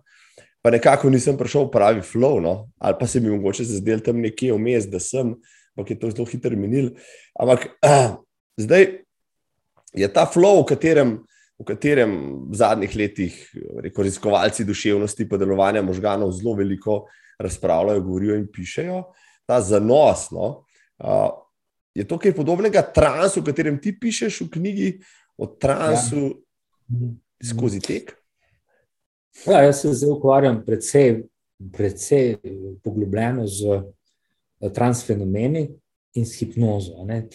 Pa nekako nisem prišel v pravi flow, no? ali pa se mi mogoče zdel tam nekje vmes, da sem, ampak je to zelo hitro minil. Ampak uh, zdaj je ta flow, v katerem v katerem v zadnjih letih raziskovalci duševnosti in delovanja možganov zelo veliko razpravljajo, govorijo in pišejo. Ta zanos no, uh, je to, kar je podobnega transu, o katerem ti pišeš v knjigi, o transu ja. skozi tek. Ja, jaz se zdaj ukvarjam predvsej, predvsej poglobljeno z transfenomeni in s hipnozo. Ne.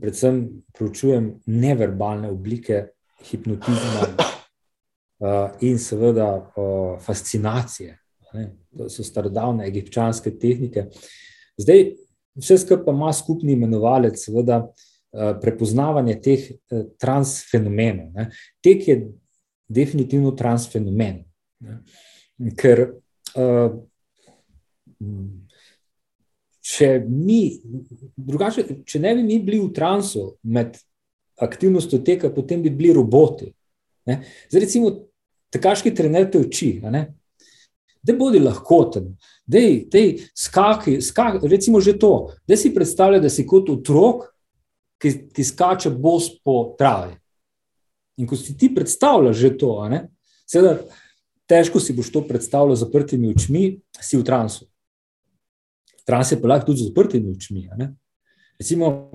Predvsem proučujem neverbalne oblike hipnotizma uh, in seveda uh, fascinacije. Ne? To so starodavne egipčanske tehnike. Zdaj, vse skupaj ima skupni imenovalec, seveda, uh, prepoznavanje teh uh, transfenomenov. Ne? Tek je definitivno transfenomen. Ne? Ker uh, če, mi, drugače, če ne bi mi bili v transu med aktivnostjo teka, potem bi bili roboti. Ne? Zdaj, recimo, tekaški trener te uči, da bodi lahkoten, da je skaki, skaki, recimo že to, da si predstavlja, da si kot otrok, ki, ki skače bos po travi. In ko si ti predstavljaš že to, seveda, težko si boš to predstavljal z zaprtimi očmi, si v transu. Trans je pa lahko tudi z zaprtimi očmi. Recimo,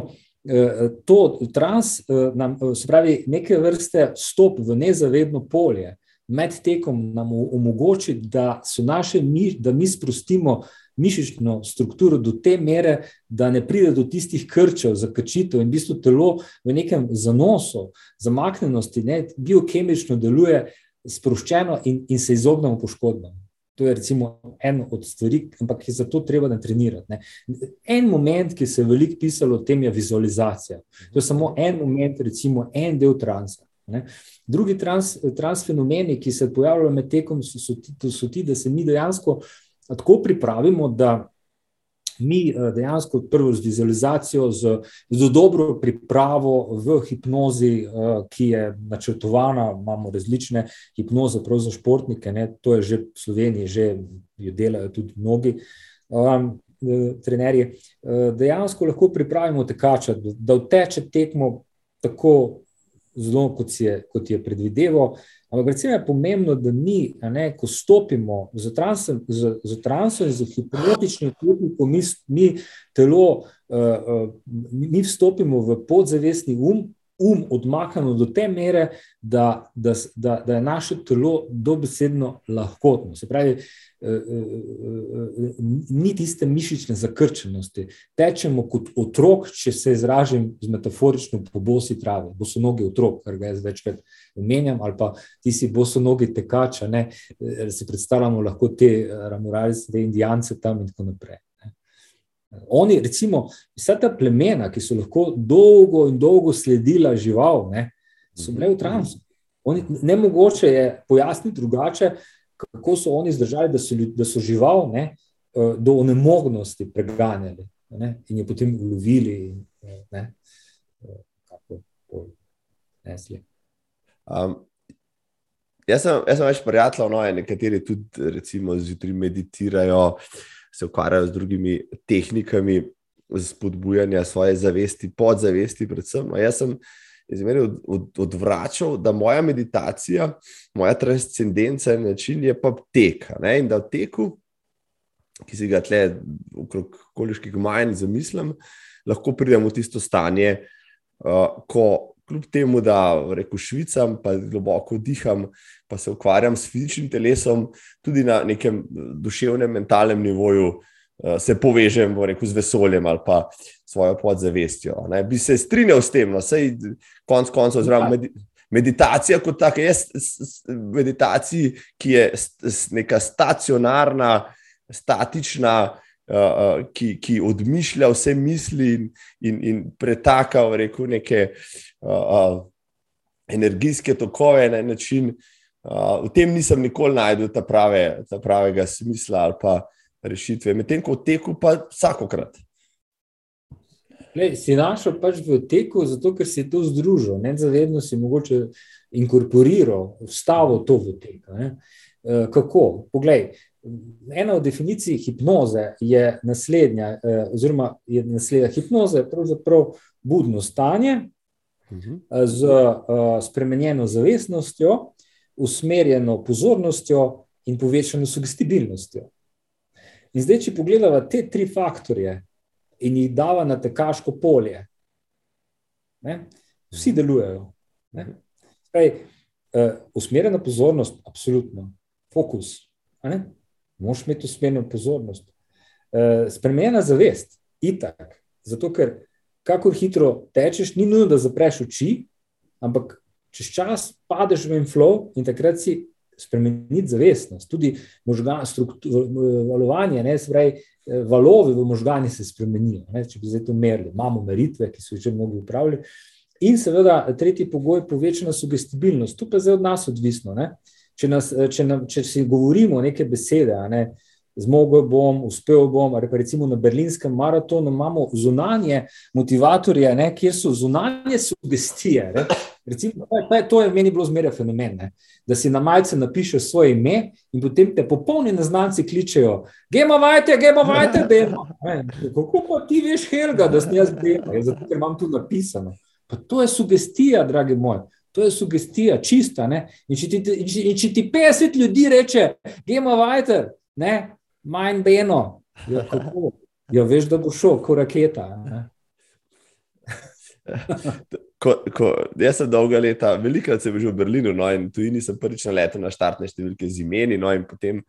Eh, to trans, eh, nam, eh, se pravi, neke vrste stop v nezavedno polje med tekom nam omogoči, da, naše, da mi sprostimo mišično strukturo do te mere, da ne pride do tistih krčev, zakrčitev in v bistvu telo v nekem zanosu, zamaknenosti, ne, biokemično deluje sproščeno in, in se izognemo poškodbam. To je recimo en od stvari, ampak je zato treba natrenirati. Ne. En moment, ki se je veliko pisalo o tem, je vizualizacija. To je samo en moment, recimo en del transa. Ne. Drugi trans, transfenomeni, ki se pojavljajo med tekom, so, so, ti, so ti, da se mi dejansko tako pripravimo, da mi eh, dejansko prvo z vizualizacijo, z, z dobro pripravo v hipnozi, eh, ki je načrtovana, imamo različne hipnoze, prav za športnike, ne, to je že v Sloveniji, že jo delajo tudi mnogi. Um, trenerji, dejansko lahko pripravimo tekača, da vteče tekmo tako zelo, kot je, kot je predvideval. Ampak recimo je pomembno, da mi, ne, ko stopimo z transom in z hipnotičnim tehnikom, mi, mi telo, uh, uh, mi vstopimo v podzavestni um, um odmaknjeno do te mere, da, da, da, da je naše telo dobesedno lahkotno. Se pravi, eh, eh, eh, ni tiste mišične zakrčenosti. Tečemo kot otrok, če se izražim z metaforično po bosi travi, boso nogi otrok, kar ga jaz večkrat omenjam, ali pa ti si boso nogi tekača, ne, si predstavljamo lahko te ramuralce, te indijance tam in tako naprej. Oni, recimo, vsa ta plemena, ki so lahko dolgo in dolgo sledila žival, ne, so bile v mhm. transu. Oni, ne mogoče je pojasniti drugače, kako so oni zdržali, da so, da so žival ne, eh, do onemognosti preganjali ne, in je potem ulovili in ne, kako. Um, jaz, sem, jaz sem več prijateljev, no, nekateri tudi recimo zjutraj meditirajo, se ukvarjajo z drugimi tehnikami spodbujanja svoje zavesti, podzavesti, predvsem. No, jaz sem izmeril od, od, odvračal, da moja meditacija, moja transcendenca in način je pa tek. Ne? In da v teku, ki si ga tle okrog koliških manj zamislim, lahko pridem v tisto stanje, uh, ko kljub temu, da reko švicam, pa globoko diham, pa se ukvarjam s fizičnim telesom, tudi na nekem duševnem, mentalnem nivoju, uh, se povežem rekel, z vesoljem ali pa svojo podzavestjo. Ne. Bi se strinjal s tem, no, sej konc koncev, oziroma med, meditacija kot taka, jaz meditaciji, ki je neka stacionarna, statična, uh, ki, ki odmišlja vse misli in, in, in pretaka v neke uh, energijske tokove na način. Uh, v tem nisem nikoli najdel ta, prave, ta pravega smisla ali pa rešitve, medtem ko v teku pa vsakokrat. Lej, si našel pač v teku, zato ker si to združil, ne zavedno si mogoče inkorporiral, vstavil to v tek. Ne? Kako? Poglej, ena od definicij hipnoze je naslednja, eh, oziroma je naslednja hipnoza, je pravzaprav budno stanje z eh, spremenjeno zavestnostjo, usmerjeno pozornostjo in povečano sugestibilnostjo. In zdaj, če pogledamo te tri faktorje in jih dava na tekaško polje, ne, vsi delujejo. Spaj, uh, usmerjena pozornost, absolutno, fokus. Moš imeti usmerjeno pozornost. Uh, spremenjena zavest, itak. Zato, ker kako hitro tečeš, ni nujno, da zapreš oči, ampak čez čas padeš v inflow in takrat si spremeniti zavestnost. Tudi možgan, struktur, valovanje, ne, spravi, eh, valovi v možgani se spremenijo. Ne, če bi zdaj to merili, imamo meritve, ki so jih že mnogi upravljali. In seveda, tretji pogoj je povečana sugestibilnost. Tu pa je zdaj od nas odvisno. Ne. Če, nas, če, nam, če si govorimo neke besede, ne, zmogel bom, uspel bom, ali pa recimo na berlinskem maratonu imamo zunanje motivatorje, ne, kjer so zunanje sugestije. Ne. Recimo, to, je, to je meni bilo zmeraj fenomen, ne, da si na majice napišeš svoje ime in potem te popolni neznanci kličejo: Gema vajte, gema vajte, bemo. Kako pa ti veš, Helga, da sem jaz bil, zato ker imam tu napisano. Pa to je sugestija, dragi moji. To je sugestija, čista. In če, ti, in če ti 50 ljudi reče, gremo vajter, manj beno, ja, ja, veš, da bo šel, kot raketa. Ko, ko, jaz sem dolga leta, velikokrat sem bil v Berlinu, no, in tu nisem prvič na letu na štartne številke z imeni. No, in potem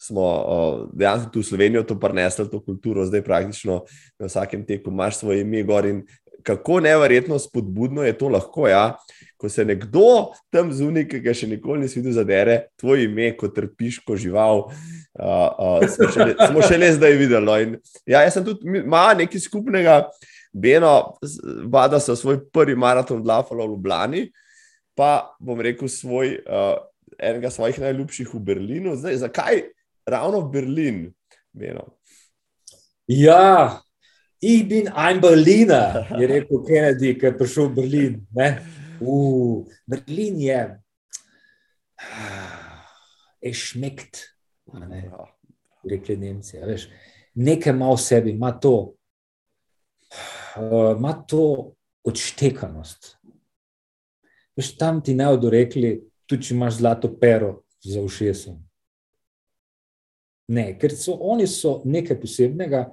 smo o, dejansko tu v Slovenijo to prenesli, to kulturo, zdaj praktično na vsakem teku imaš svoje ime gor. In kako nevrjetno spodbudno je to lahko, ja? Ko se nekdo tam zunaj, ki ga še nikoli nisi videl, zadere tvoje ime, ko trpiš, ko žival. Uh, uh, smo, šele, smo šele zdaj videli. No? In, ja, jaz sem tudi imel nekaj skupnega, Beno, vada so svoj prvi maraton Dlafalo v Ljubljani, pa bom rekel svoj, uh, enega svojih najljubših v Berlinu. Zdaj, zakaj ravno Berlin? Beno? Ja, Ich bin ein Berliner, je rekel Kennedy, ki je prišel v Berlin. Uh, Berlin je, je šmekt, ne? rekli Nemci. Veš, nekaj ima v sebi, ima to, uh, ima to odštekanost. Veš, tam ti ne bodo rekli, tudi če imaš zlato pero za ušesom. Ne, ker so oni so nekaj posebnega.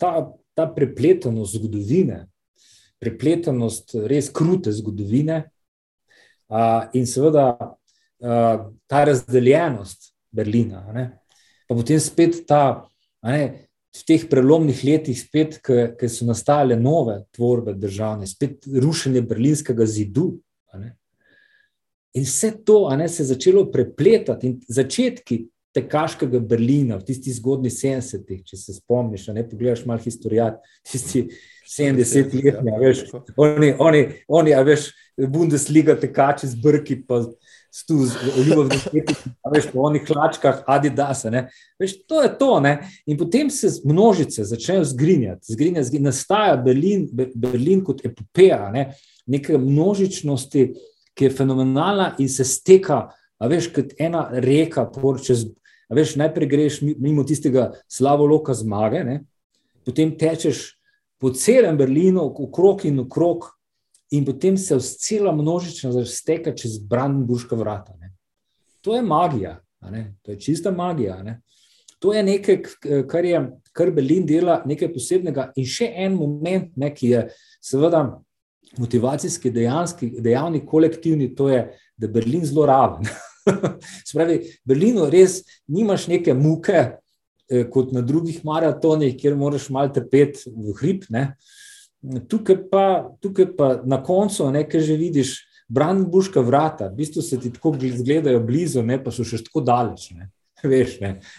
Ta ta prepletanost zgodovine, prepletanost res krute zgodovine, uh, in seveda uh, ta razdeljenost Berlina. Ne? Pa potem spet ta, ne, v teh prelomnih letih, spet, ki so nastale nove tvorbe državne, spet rušenje berlinskega zidu. In vse to ne, se je začelo prepletati, in začetki tekaškega Berlina v tistih zgodnjih 70-ih, če se spomniš, ne pogledaš malo historijat, tisti 70-letni, veš, oni, oni, oni, a veš, Bundesliga tekači z brki, pa stu z svetom, a veš, po onih hlačkah Adidasa, ne, veš, to je to, ne, in potem se množice začnejo zgrinjati, zgrinjati, zgrinjati, nastaja Berlin, Berlin kot epopeja, ne, neke množičnosti, ki je fenomenalna in se steka A veš, kot ena reka, čez, a veš, najprej greš mimo tistega slavoloka zmage, ne? potem tečeš po celem Berlinu, okrog in okrog, in potem se vse cela množična steka čez Brandenburška vrata. Ne? To je magija, to je čista magija. Ne? To je nekaj, kar, je, kar Berlin dela, nekaj posebnega. In še en moment, ne, ki je seveda motivacijski, dejanski, dejavni, kolektivni, to je, da je Berlin zelo raven. Spravi, Berlinu res nimaš neke muke, kot na drugih maratonih, kjer moraš malo trpeti v hrib. Ne. Tukaj pa, tukaj pa na koncu, nekaj že vidiš, Brandenburška vrata, v bistvu se ti tako zgledajo blizu, ne, pa so še tako daleč. Ne. Veš,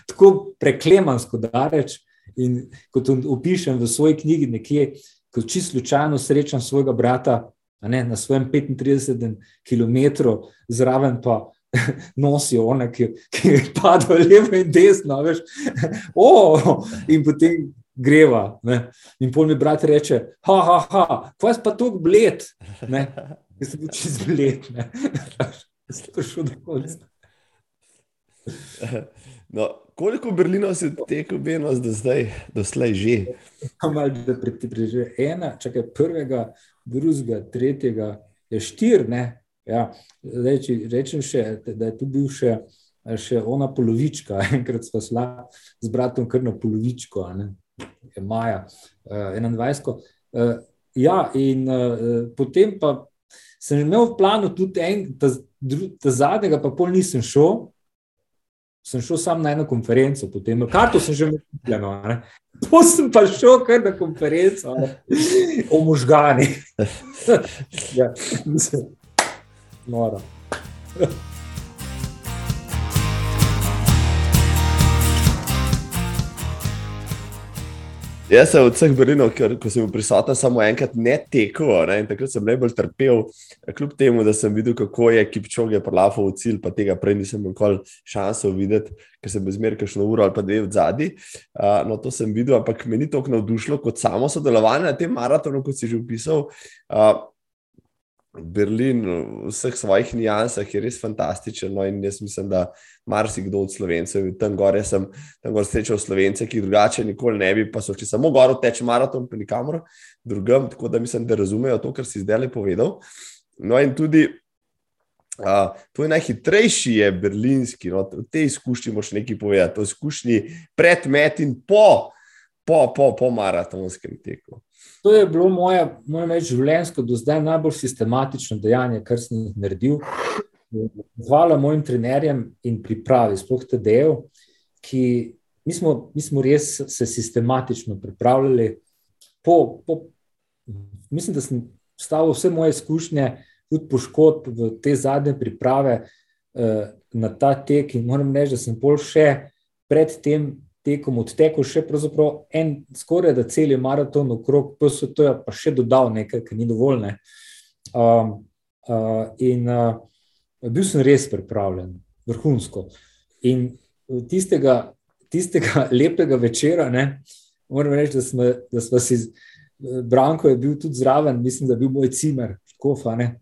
tako preklemansko daleč. In kot opišem v svoji knjigi, nekje, ko čisto slučajno srečam svojega brata ne, na svojem 35 km, zraven pa nosijo one, ki, ki padajo levo in desno. Veš, oh, in potem greva. Ne. In pol mi brat reče: Ha, ha, ha, kaj pa to bled? Jaz sem bil čez bled. Jaz sem prišel do konca. No, koliko Berlinov si tekel, Benos, do zdaj, do slej že? Malo, da preživiš ena, čakaj prvega, drugega, tretjega, je štir. Ja, zdaj, če rečem še, da je tu bil še, še ona polovička, enkrat smo šla z bratom kar na polovičko, je Maja, 21. Uh, ja, in uh, potem pa sem imel v planu tudi en, ta, ta zadnjega, pa pol nisem šel sem šel sam na eno konferenco, potem karto sem že imel. To sem pa šel kar na konferenco ne? o možgani. ja, noro. Jaz sem od vseh Berlinov, ko sem bil prisoten, samo enkrat ne tekel. Ne? Takrat sem najbolj trpel, kljub temu, da sem videl, kako je Kipčoge prelafal v cilj, pa tega prej nisem imel šanse videti, ker sem bil zmeraj kakšno uro ali pa dve v zadnji. Uh, no, to sem videl, ampak me ni toliko navdušilo kot samo sodelovanje na tem maratonu, kot si že opisal. Uh, Berlin v vseh svojih nijansah je res fantastičen. No, in jaz mislim, da marsikdo od slovencev, tam gore sem tam gore srečal slovence, ki drugače nikoli ne bi, pa so če samo gor teče maraton, pa nikamor drugam. Tako da mislim, da razumejo to, kar si zdaj le povedal. No, in tudi uh, to je najhitrejši, je berlinski. No, v tej izkušnji moš nekaj povedati, to izkušnji pred met in po, po, po, po maratonskem teku. To je bilo moje, moje reči, življenjsko, do zdaj najbolj sistematično dejanje, kar sem jih naredil. Hvala mojim trenerjem in pripravi, sploh te del, ki mi smo, mi smo res se sistematično pripravljali. Po, po, mislim, da sem stavil vse moje izkušnje, tudi poškodb v te zadnje priprave eh, na ta tek. In moram reči, da sem pol še pred tem tekom odtekel še en skoraj da cel maraton okrog PST, pa še dodal nekaj, kar ni dovolj. Ne. Um, uh, in uh, bil sem res pripravljen, vrhunsko. In tistega, tistega lepega večera, ne, moram reči, da smo, da smo si, Branko je bil tudi zraven, mislim, da je bil moj cimer, kofa, ne,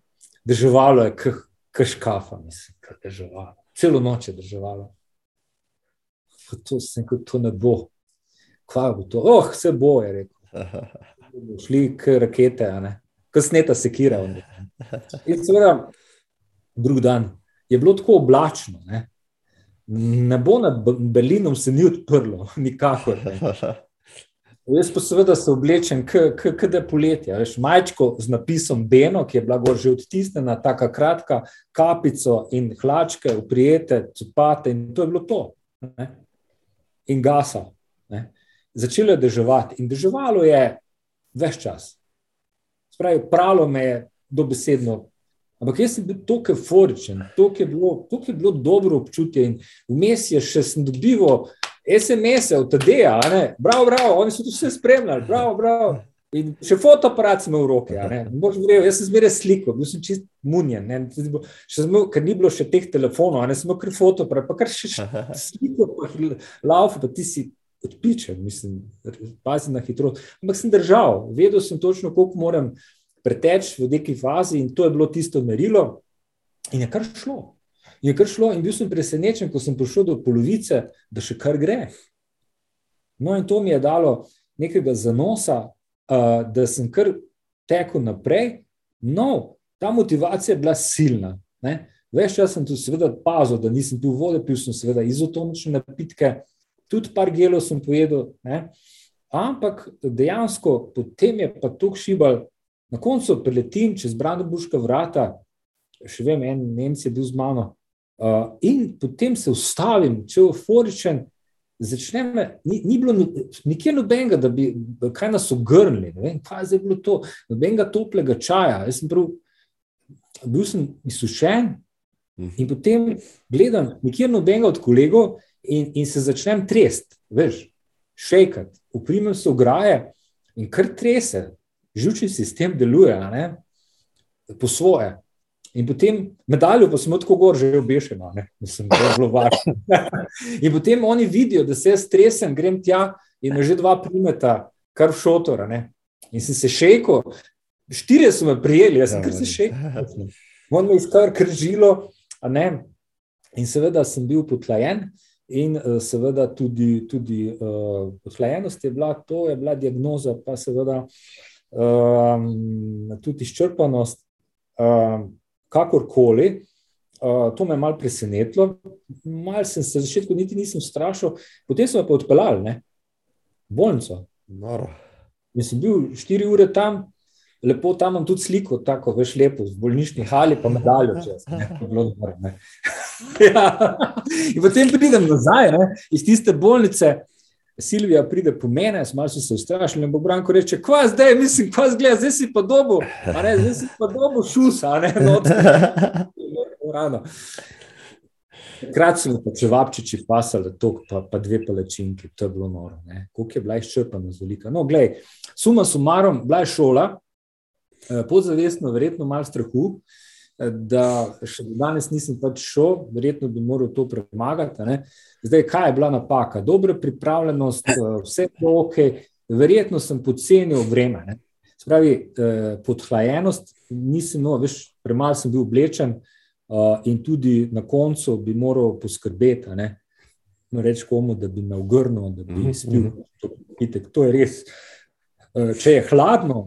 državalo je, kaškafa, mislim, kaj državalo. Celo noč je državalo to, sem, to ne bo. Kaj bo to? Oh, vse bo, je rekel. Šli k rakete, kasneta sekira. In seveda, drug dan je bilo tako oblačno. Ne, ne bo nad Berlinom se ni odprlo, nikakor. Ne. Jaz pa seveda se oblečem, kot je poletje. Veš, majčko z napisom Beno, ki je bila gor že odtisnjena, tako kratka, kapico in hlačke, uprijete, cupate in to je bilo to. Ne in gasal. Ne. Začelo je deževati in deževalo je več čas. Spravi, pralo me je dobesedno. Ampak jaz sem bil tako euforičen, tako je, je bilo dobro občutje. In vmes je še sem dobival SMS-e od TD-ja, bravo, bravo, oni so to vse spremljali, bravo, bravo. In še fotoaparat imel v roki. Verjel, jaz sem zmeraj sliko, bil sem čist munjen. Imel, ker ni bilo še teh telefonov, ne imel kar fotoaparat, pa kar še sliko, pa lauf, pa ti si odpičen, mislim, pazi na hitrost. Ampak sem držal, vedel sem točno, koliko moram preteči v neki fazi in to je bilo tisto merilo in je kar šlo. In je kar šlo, in bil sem presenečen, ko sem prišel do polovice, da še kar gre. No, in to mi je dalo nekega zanosa, uh, da sem kar tekel naprej. No, ta motivacija je bila silna. Ves čas sem tu seveda pazil, da nisem pil vode, pil sem seveda izotonične napitke, tudi par gelov sem pojedel. Ne? Ampak dejansko potem je pa to šibal, na koncu preletim čez Brandenburška vrata, še vem, en Nemec je bil z mano, uh, in potem se ustavim, če euforičen, začnem, ni, ni bilo nikjer nobenega, da bi kaj nas ogrnili, ne vem, kaj je bilo to, nobenega toplega čaja. Jaz sem prav, bil sem izsušen mhm. in potem gledam, nikjer nobenega od kolegov in, in se začnem trest, veš, šejkat, uprimem se ograje in kar trese, žučni sistem deluje, ne, po svoje. In potem medaljo, pa smo tako gor, že obešeno, mislim, da je zelo važno. in potem oni vidijo, da se jaz stresem, grem tja in me že dva primeta, kar v šotora. Ne? In sem se šejko, štiri so me prijeli, jaz sem kar se šejko. On me je skar kržilo, in seveda sem bil potlajen. In uh, seveda tudi, tudi uh, pohlajenost je bila, to je bila diagnoza, pa seveda um, tudi izčrpanost. Um, kakorkoli. Uh, to me je malo presenetilo, malo sem se začetku niti nisem strašil, potem so me pa odpeljali, ne, bolnico. Noro. In sem bil štiri ure tam, lepo tam imam tudi sliko, tako veš lepo, z bolnišni hali, pa medaljo čez. Ne, bilo dobro, ja. In potem pridem nazaj, ne, iz tiste bolnice, Silvija pride po mene, smo se ustrašili. In bo Branko reče: Kva zdaj, mislim, kva zdaj, zdaj si pa dobo, ne, zdaj si pa dobo šusa, ne, no, Krat so pa če vapčiči pasali, to pa, pa dve palečinki, to je bilo noro. Koliko je bila izčrpana z velika. No, glej, suma sumarom, bila je šola, eh, podzavestno, verjetno malo strahu, eh, da še danes nisem pač šel, verjetno bi moral to premagati. Zdaj, kaj je bila napaka? Dobra pripravljenost, eh, vse je ok, verjetno sem podcenil vreme. Ne? Spravi, eh, podhlajenost, nisem, no, veš, premalo sem bil oblečen uh, in tudi na koncu bi moral poskrbeti, ne? reči komu, da bi me ogrnil, da bi mm, spil. Mm -hmm. To je res. Če je hladno,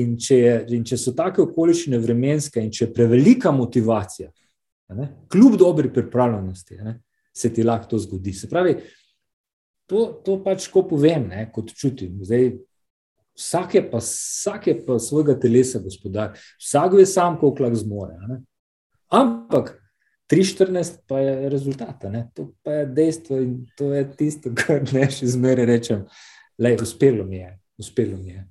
in če, je, in če so take okoliščine vremenske, in če je prevelika motivacija, kljub dobri pripravljenosti, ne, se ti lahko to zgodi. Se pravi, to, to pač ko povem, ne, kot čutim. Zdaj, vsak, je pa, vsak je pa svojega telesa gospodar, vsak je sam, koliko lahko zmore. Ne. Ampak 3-14 pa je rezultat, ne. to pa je dejstvo in to je tisto, kar ne še zmeraj rečem. Le, uspelo mi je, uspelo mi je.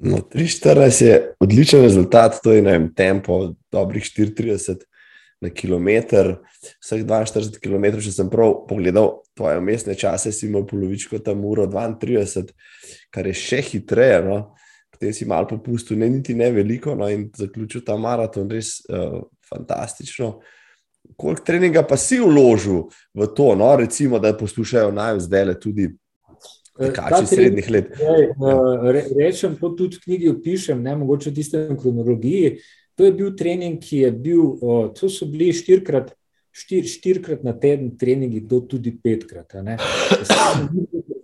No, 3-14 je odličen rezultat, to je na tempo dobrih 34 na kilometr, vseh 42 km, če sem prav pogledal tvoje mestne čase, si imel polovičko tam uro 32, kar je še hitreje. No? Potem si malo popustil, ne niti ne veliko, no? in zaključil ta maraton, res uh, fantastično. Koliko treninga pa si vložil v to, no? recimo, da poslušajo naj zdaj le tudi. Kači srednjih let. Eh, rečem, to tudi v knjigi opišem, ne mogoče v tistem kronologiji. To je bil trening, ki je bil, to so bili štirikrat, štir, štirikrat na teden treningi, do tudi petkrat.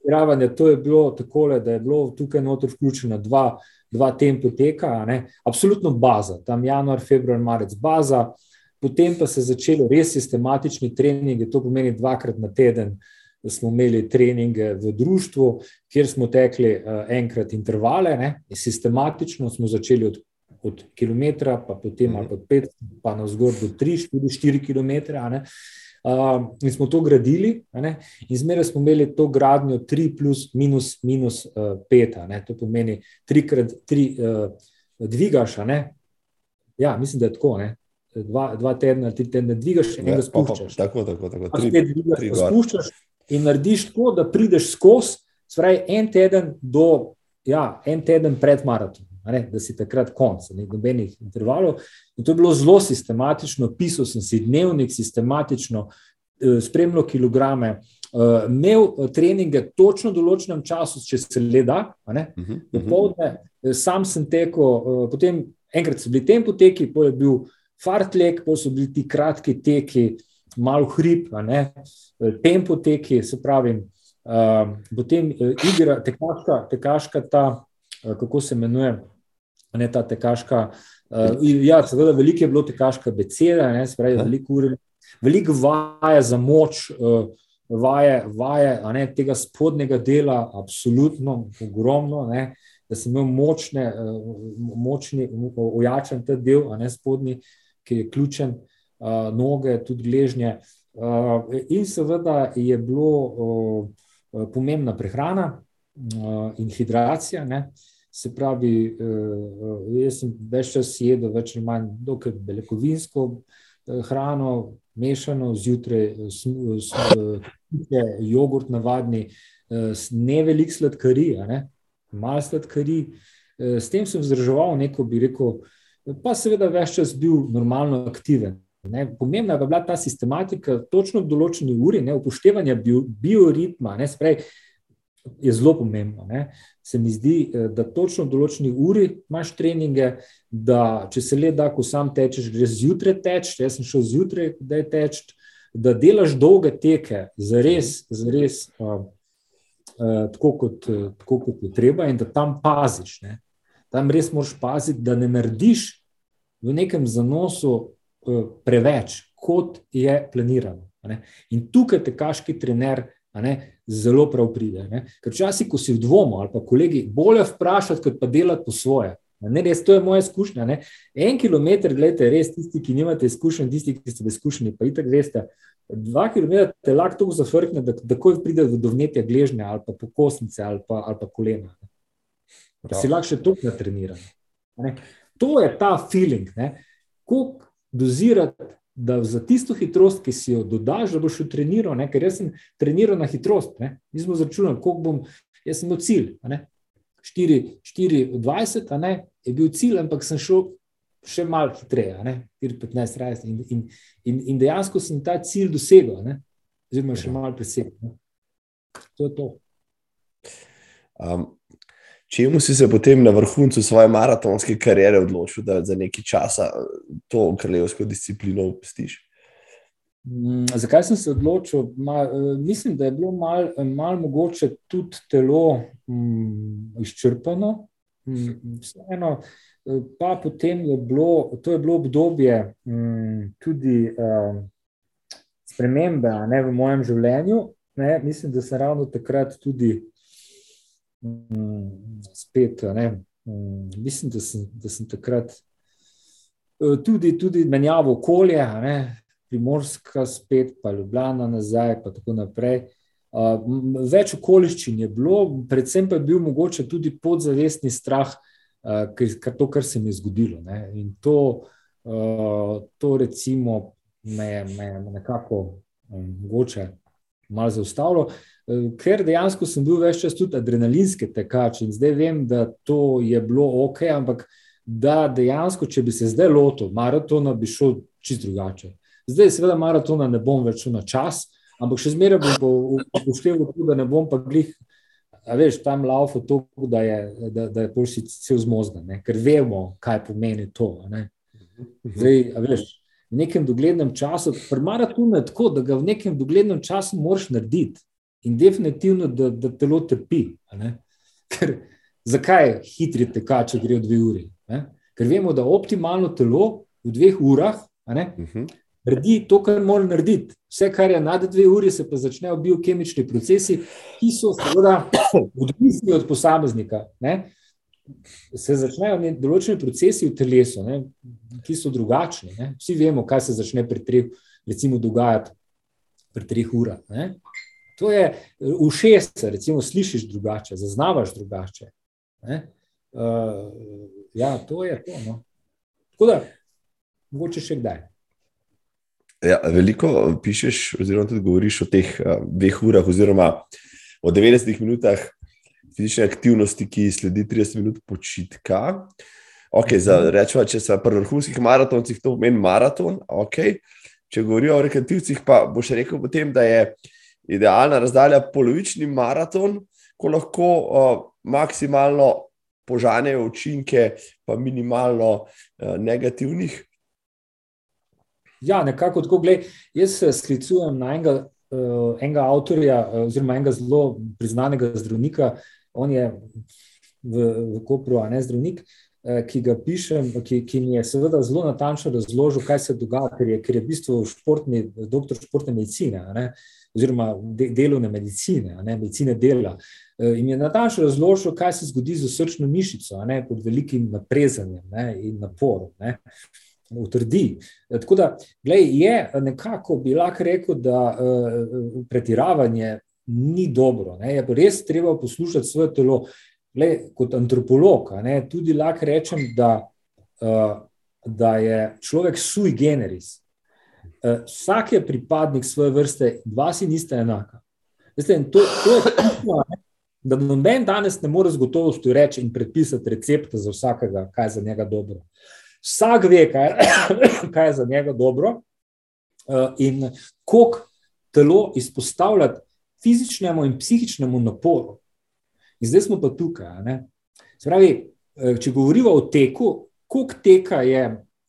Ravanje, to je bilo tako, da je bilo tukaj noter vključeno dva, dva tempo teka, absolutno baza, tam januar, februar, marec, baza, potem pa se začeli res sistematični treningi, to pomeni dvakrat na teden. Smo imeli treninge v društvu, kjer smo tekli uh, enkrat intervale, ne? sistematično smo začeli od od kilometra, pa potem mhm. ali pa pet, pa na zgor do tri, štiri, štiri kilometre. Uh, in smo to gradili, in zmeraj smo imeli to gradnjo 3, plus, minus, minus uh, 5. To pomeni 3 krat 3, uh, dvigaš. Ja, mislim, da je tako. Ne? Dva, dva tedna, tri tedne dvigaš in ja, ga spuščaš. Tako, tako, tako. Tri, dvigaš, tri spuščaš in narediš tako, da prideš skozi, spravi en teden do, ja, en teden pred maratonom ne, da si takrat konc, ne nobenih intervalov. In to je bilo zelo sistematično, pisal sem si dnevnik, sistematično, eh, spremljal kilograme, eh, imel eh, treninge točno v določenem času, če se le da. Popoldne, sam sem tekel, potem enkrat so bili tempo teki, potem je bil fartlek, pa so bili ti kratki teki, malo hrib, tempo teki, se pravi. Uh, potem uh, igra, tekaška, tekaška ta, uh, kako se imenuje, ne ta tekaška. Uh, ja, seveda, veliko je bilo tekaška beceda, ne, spravi, veliko, ure, veliko vaje za moč, uh, vaje, vaje ne, tega spodnjega dela, absolutno ogromno. Ne, da sem imel močne, močni, ojačen ta del, a ne spodnji, ki je ključen, uh, noge, tudi gležnje. In seveda je bilo. Pomembna prehrana eh, in hidracija. Ne. Se pravi, eh, jaz sem več čas jedel, več ali manj, dokaj beljakovinsko hrano, mešano zjutraj, jogurt, navadni, ne velik sladkari, ne, malo sladkari. S tem sem vzdrževal neko, bi rekel, pa seveda več čas bil normalno aktiven. Ne, pomembna je bila ta sistematika, točno v določeni uri, ne, upoštevanje bio, bioritma. Ne, sprej, je zelo pomembno. Ne. Se mi zdi, eh, da točno v določeni uri imaš treninge, da če se le da, ko sam tečeš, greš zjutraj teč. Jaz sem šel zjutraj, da je teč, da delaš dolge teke, za res, za res. Uh, Uh, tako, kot, tako kot je treba, in da tam paziš. Ne. Tam res moraš paziti, da ne narediš v nekem zanosu preveč, kot je planirano. In tukaj te kaški trener ne, zelo prav pride. Ne. Ker včasih, ko si v dvomu ali pa kolegi, bolje vprašati, kot pa delati po svoje. Ne, res, to je moja izkušnja. Ne. En kilometr, gledajte, res tisti, ki nimate izkušenj, tisti, ki ste izkušeni, pa itak veste. Dva kilometra te lahko tako zafrkne, da takoj pride do vnetja gležnja ali pa pokosnice ali pa, ali pa kolena. Da si lahko še tukaj natreniran. To je ta feeling. Koliko dozirati, da za tisto hitrost, ki si jo dodaš, da boš treniral, ne? ker jaz sem treniral na hitrost. Ne? Mi smo začunali, koliko bom, jaz sem imel cilj. 4-20 je bil cilj, ampak sem šel še malo hitreje, 4-15-30 in, in, in, in dejansko sem ta cilj dosegel, oziroma še malo presegel. To je to. Um, Čemu si se potem na vrhuncu svoje maratonske kariere odločil, da za nekaj časa to kraljevsko disciplino opustiš? Mm, zakaj sem se odločil? Ma, eh, mislim, da je bilo malo mal mogoče tudi telo mm, izčrpano. Mm, vseeno, eh, pa potem je bilo, to je bilo obdobje mm, tudi uh, spremembe ne, v mojem življenju. Ne, mislim, da sem ravno takrat tudi spet, ne, mm, mislim, da sem, da sem takrat eh, tudi, tudi menjavo okolje, ne, primorska spet, pa Ljubljana nazaj, pa tako naprej. Več okoliščin je bilo, predvsem pa je bil mogoče tudi podzavestni strah, kar to, kar se mi je zgodilo. Ne. In to, to recimo, me je nekako mogoče malo zaustavilo. Eh, ker dejansko sem bil več čas tudi adrenalinski tekač in zdaj vem, da to je bilo ok, ampak da dejansko, če bi se zdaj lotil maratona, bi šel čist drugače. Zdaj, seveda, maratona ne bom več na čas, ampak še zmeraj bom upošteval, da ne bom pa glih. A veš, tam laufa to, da je, da, da je boljši cel zmozgan, ker vemo, kaj pomeni to. Zdaj, a veš, v nekem doglednem času, pri maratonu je tako, da ga v nekem doglednem času moraš narediti in definitivno, da, da telo trpi. Ker, zakaj hitri tekači grejo dve uri? Ne? Ker vemo, da optimalno telo v dveh urah mhm. naredi to, kar mora narediti. Vse, kar je nad dve uri, se pa začnejo biokemični procesi, ki so seveda odvisni od posameznika. Ne? Se začnejo določeni procesi v telesu, ne? ki so drugačni. Ne? Vsi vemo, kaj se začne pri treh, recimo, dogajati pri treh urah. To je ušes, recimo, slišiš drugače, zaznavaš drugače. Uh, ja, to je to. No. Tako da, mogoče še kdaj. Ja, veliko pišeš, oziroma tudi govoriš o teh uh, dveh urah, oziroma o 90 minutah fizične aktivnosti, ki sledi 30 minut počitka. Okay, za, mhm. rečemo, če se pri vrhunskih maratoncih to pomeni maraton. Okay. Če govorijo o rekreativcih, pa boš rekel potem, da je idealna razdalja, polovični maraton, ko lahko uh, maksimalno požanejo učinke, pa minimalno uh, negativnih. Ja, nekako tako, gledaj, jaz se sklicujem na enega, uh, enega avtorja, uh, oziroma enega zelo priznanega zdravnika. On je v, v Kopru, a ne zdravnik, uh, ki ga pišem, ki, ki mi je seveda zelo natančno razložil, kaj se dogaja, ker je, ker je v bistvu športni, doktor športne medicine, ne, oziroma de, delovne medicine, ne, medicine dela. Uh, in je natančno razložil, kaj se zgodi z srčno mišico, ne, pod velikim naprezanjem ne, in naporom. Ne utrdi. Tako da, glej, je nekako bi lahko rekel, da uh, pretiravanje ni dobro. Ne? Je res treba poslušati svoje telo. Glej, kot antropolog, ne, tudi lahko rečem, da, uh, da je človek sui generis. Uh, vsak je pripadnik svoje vrste, dva si nista enaka. Veste, to, to je tako, da noben danes ne more z gotovostjo reči in predpisati recepta za vsakega, kaj je za njega dobro. Vsak ve, kaj, kaj je za njega dobro uh, in koliko telo izpostavljati fizičnemu in psihičnemu naporu. In zdaj smo pa tukaj. Pravi, eh, če govorimo o teku, koliko teka je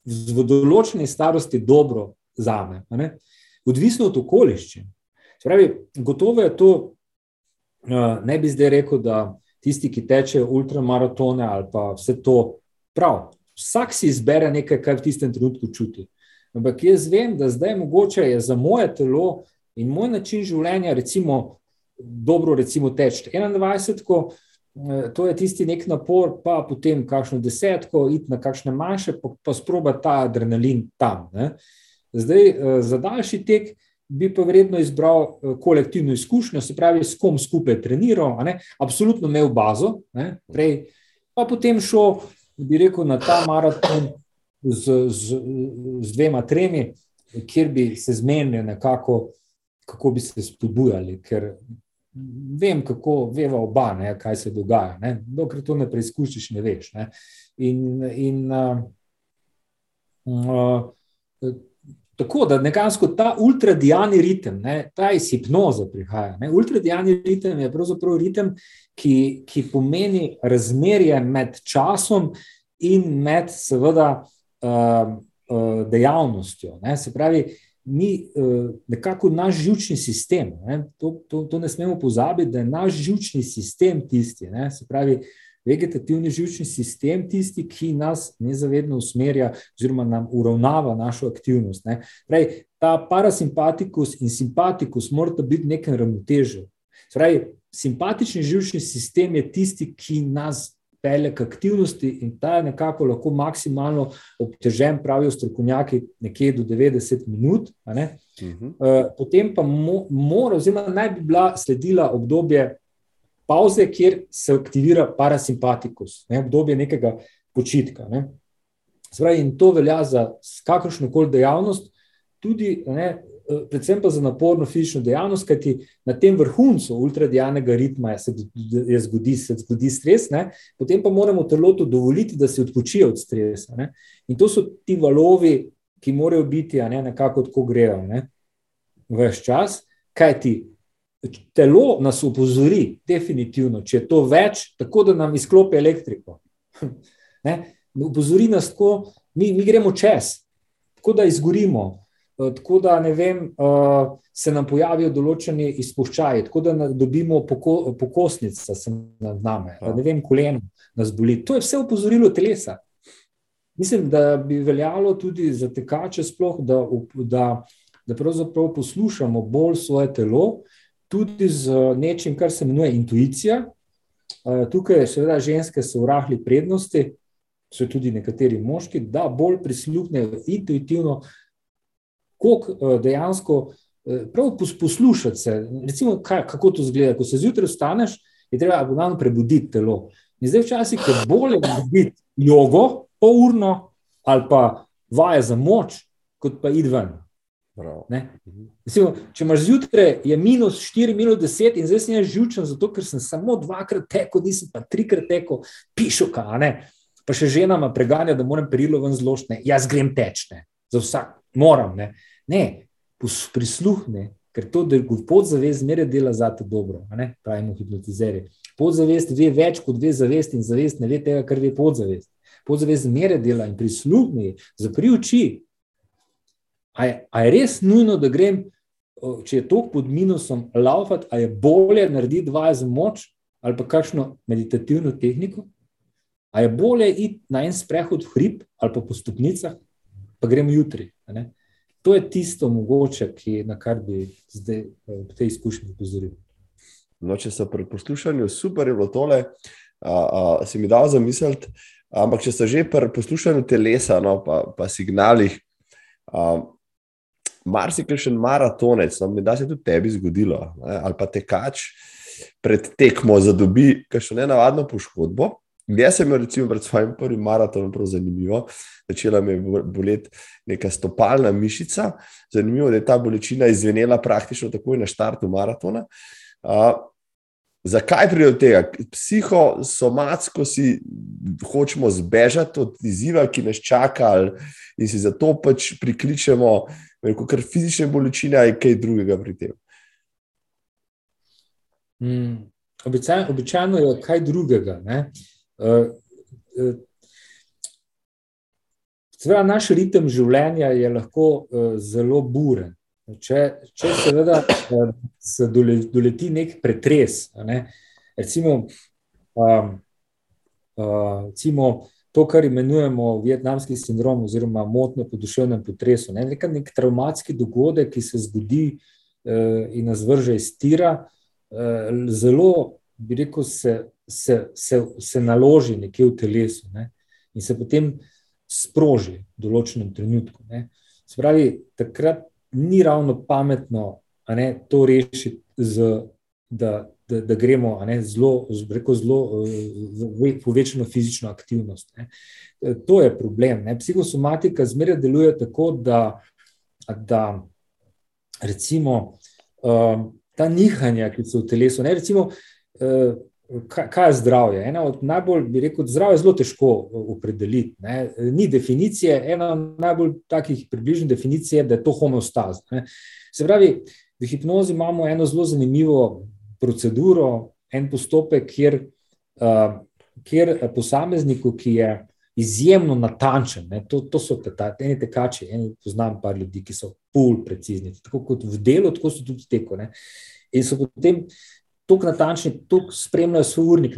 v določeni starosti dobro za me, odvisno od okoliščin. Pravi, gotovo je to, uh, ne bi zdaj rekel, da tisti, ki tečejo ultramaratone ali pa vse to prav. Vsak si izbere nekaj, kar v tistem trenutku čuti. Ampak jaz vem, da zdaj mogoče je za moje telo in moj način življenja, recimo, dobro, recimo, teči 21, ko, to je tisti nek napor, pa potem kakšno desetko, iti na kakšne manjše, pa, pa sproba ta adrenalin tam. Ne. Zdaj, eh, za daljši tek bi pa vredno izbral eh, kolektivno izkušnjo, se pravi, s kom skupaj treniral, absolutno imel bazo, ne, prej, pa potem šel bi rekel, na ta maraton z, z, z dvema, tremi, kjer bi se zmenili nekako, kako bi se spodbujali. Ker vem, kako veva oba, ne, kaj se dogaja. Ne. Dokler to ne preizkušiš, ne veš. Ne. In, in uh, uh, Tako da nekako ta ultradijalni ritem, ne, ta iz hipnoze prihaja. Ne. Ultradijalni ritem je pravzaprav ritem, ki, ki pomeni razmerje med časom in med, seveda, uh, uh, dejavnostjo. Ne. Se pravi, mi uh, nekako naš žilčni sistem, ne, to, to, to ne smemo pozabiti, da je naš žilčni sistem tisti. Ne, se pravi, vegetativni žilčni sistem tisti, ki nas nezavedno usmerja, oziroma nam uravnava našo aktivnost. Pravi, ta parasimpatikus in simpatikus morata biti v nekem ravnotežju. Simpatični žilčni sistem je tisti, ki nas pelje k aktivnosti, in ta je nekako lahko maksimalno obtežen, pravijo strokovnjaki, nekje do 90 minut. Uh -huh. uh, potem pa mo mora, oziroma naj bi bila sledila obdobje pauze, kjer se aktivira parasimpatikus, ne, obdobje nekega počitka. Ne. Spravi, in to velja za kakršno koli dejavnost, tudi, ne, predvsem pa za naporno fizično dejavnost, kajti na tem vrhuncu ultradijalnega ritma se, je zgodi, se zgodi stres, ne, potem pa moramo telotu dovoliti, da se odpočije od stresa. Ne. In to so ti valovi, ki morajo biti ne, nekako tako grejo, vse čas, kajti telo nas upozori, definitivno, če je to več, tako da nam izklopi elektriko. Ne? Upozori nas tako, mi, mi gremo čez, tako da izgorimo, eh, tako da vem, eh, se nam pojavijo določeni izpuščaji, tako da dobimo poko, pokosnice, se nam zname, da ne vem, koleno nas boli. To je vse upozorilo telesa. Mislim, da bi veljalo tudi za tekače, sploh, da, da, da pravzaprav poslušamo bolj svoje telo, tudi z nečim, kar se imenuje intuicija. Tukaj, seveda, ženske so v rahli prednosti, so tudi nekateri moški, da bolj prisluhnejo intuitivno, koliko dejansko prav poslušati se. Recimo, kaj, kako to zgleda. Ko se zjutraj vstaneš, je treba abonalno prebuditi telo. In zdaj, včasih je bolje narediti jogo, pol urno ali pa vaje za moč, kot pa id ven. Mislim, če imaš zjutraj, je minus 4, minus 10, in zdaj sem jaz žučen, zato ker sem samo dvakrat tekel, nisem pa trikrat tekel, pišu, kaj. Pa še žena me preganja, da moram perilo ven zložiti. Jaz grem tečne, za vsak, moram. Ne, ne prisluhni, ker to podzavest zmeraj dela za te dobro, pravimo hipnotizeri. Podzavest ve več kot ve zavest, in zavest ne ve tega, kar ve podzavest. Podzavest zmeraj dela in prisluhni, zapri oči, A je, a je res nujno, da grem, če je to pod minusom, laufati, a je bolje narediti dva za moč ali pa kakšno meditativno tehniko? A je bolje iti na en sprehod v hrib ali pa po stopnicah, pa gremo jutri. To je tisto mogoče, ki, na kar bi zdaj v tej izkušnji upozoril. No, če so pri poslušanju super, je bilo tole, a, a, si mi dal zamisliti, ampak če so že pri poslušanju telesa, no, pa, pa signalih, marsikaj še maratonec, no, da se tudi tebi zgodilo, ne, ali pa tekač pred tekmo zadobi kakšno nenavadno poškodbo. Jaz sem imel, recimo, pred svojim prvim maratonom, zelo zanimivo. Začela mi je boleti neka stopalna mišica. Zanimivo je, da je ta bolečina izvenela praktično takoj na štartu maratona. Uh, zakaj pride do tega? Psihosomatsko si hočemo zbežati od izziva, ki nas čaka, in si zato pač prikličemo, kar fizične bolečine, ali kaj drugega pri tem. Hmm. Običajno, običajno je kaj drugega. Uh, Seveda, naš ritem življenja je lahko uh, zelo buren. Če, če seveda se doleti nek pretres, ne, recimo, um, uh, recimo to, kar imenujemo vietnamski sindrom, oziroma motnjo po duševnem potresu, ne, nek, nek traumatski dogodek, ki se zgodi uh, in nas vrže iz tira, uh, zelo, bi rekel, se se, se, se naloži nekje v telesu ne? in se potem sproži v določenem trenutku. Ne? Spravi, takrat ni ravno pametno ne, to rešiti, z, da, da, da gremo ne, zelo, reko, zelo v povečano fizično aktivnost. Ne? To je problem. Ne? Psihosomatika zmeraj deluje tako, da, da recimo, uh, ta nihanja, ki so v telesu, ne, recimo, uh, kaj je zdravje? Ena od najbolj, bi rekel, zdravje je zelo težko uh, opredeliti. Ne? Ni definicije, ena od najbolj takih približnih definicij je, da je to homeostaza. Ne? Se pravi, v hipnozi imamo eno zelo zanimivo proceduro, en postopek, kjer, uh, kjer posamezniku, ki je izjemno natančen, ne? to, to so te, eni tekači, eni poznam par ljudi, ki so pol precizni, tako kot v delu, tako so tudi teko. Ne? In so potem tako natančni, tako spremljajo svoj urnik.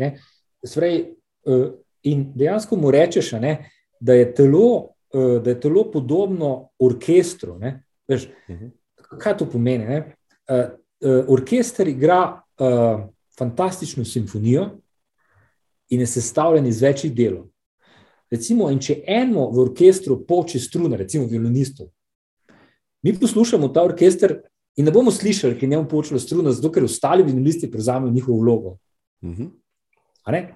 Svrej, uh, in dejansko mu rečeš, ne, da, je telo, uh, da je telo podobno orkestru. Veš, uh mhm. -huh. Kaj to pomeni? Uh, uh, orkester igra uh, fantastično simfonijo in je sestavljen iz večjih delov. Recimo, če eno v orkestru poči struna, recimo violinistov, mi poslušamo ta orkester In ne bomo slišali, ki je njemu počelo struno, zato ker ostali vinilisti prevzamejo njihovo vlogo. Uh mhm. -huh.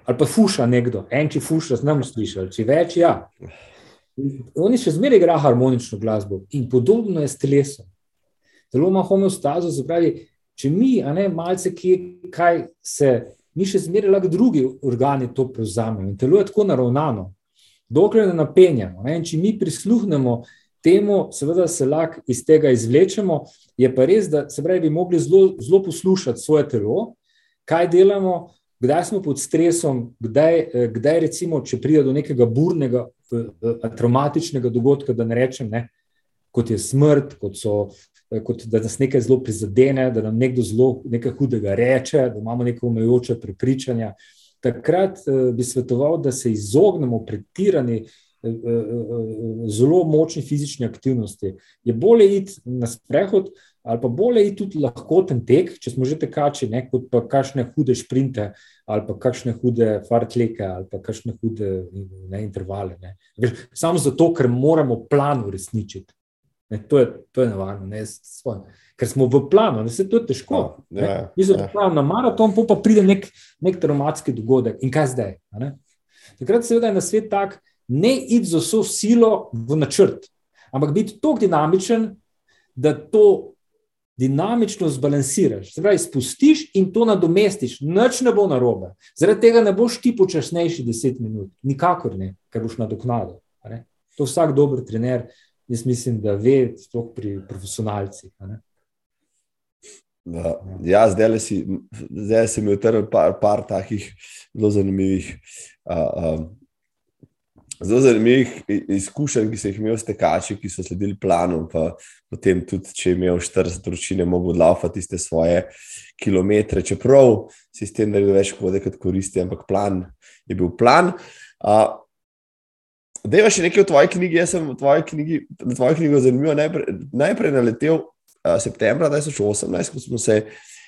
Ali pa fuša nekdo, en, ki fuša, znamo slišati, če več, ja. Oni še zmeraj igrajo harmonično glasbo in podobno je s telesom. Telo ima homeostazo, se pravi, če mi, a ne malce, ki, kaj se, mi še zmeraj lahko drugi organi to prevzamejo in telo je tako naravnano, dokler ne napenjamo. Ne? In če mi prisluhnemo, temu, seveda, se lahko iz tega izvlečemo. Je pa res, da se pravi, bi mogli zelo, zelo poslušati svoje telo, kaj delamo, kdaj smo pod stresom, kdaj, eh, kdaj recimo, če pride do nekega burnega, eh, eh, traumatičnega dogodka, da ne rečem, ne, kot je smrt, kot, so, kot da nas nekaj zelo prizadene, da nam nekdo zelo nekaj hudega reče, da imamo neka omejujoča prepričanja. Takrat bi svetoval, da se izognemo pretirani zelo močni fizični aktivnosti. Je bolje iti na sprehod, ali pa bolje iti tudi lahkoten tek, če smo že tekači, ne, kot pa kakšne hude šprinte, ali pa kakšne hude fartleke, ali pa kakšne hude ne, intervale. Ne. Samo zato, ker moramo plan uresničiti. Ne, to, je, to je nevarno. Ne, ker smo v planu, da se to je težko. Oh, yeah, Mi smo yeah. na maraton, pa pride nek, nek traumatski dogodek. In kaj zdaj? Takrat seveda je na svet tak, ne iti z vso silo v načrt, ampak biti tako dinamičen, da to dinamično zbalansiraš. Zdaj, spustiš in to nadomestiš, noč ne bo narobe. Zaradi tega ne boš ti počasnejši 10 minut, nikakor ne, ker boš nadoknadil. To vsak dober trener, jaz mislim, da ve, sploh pri profesionalcih. Ja, ja zdaj si, si mi utrl par, par takih zelo zanimivih uh, uh, zelo zanimivih izkušenj, ki so jih imeli stekači, ki so sledili planu. Potem, tudi če je imel 40 ročine, mogo odlaufati tiste svoje kilometre, čeprav si s tem naredil več škode, kot koristi, ampak plan je bil plan. Uh, je še nekaj v tvoji knjigi. Jaz sem v tvoji knjigi, na tvoji knjigi zanimivo najprej, najprej naletel uh, septembra 2018, ko smo se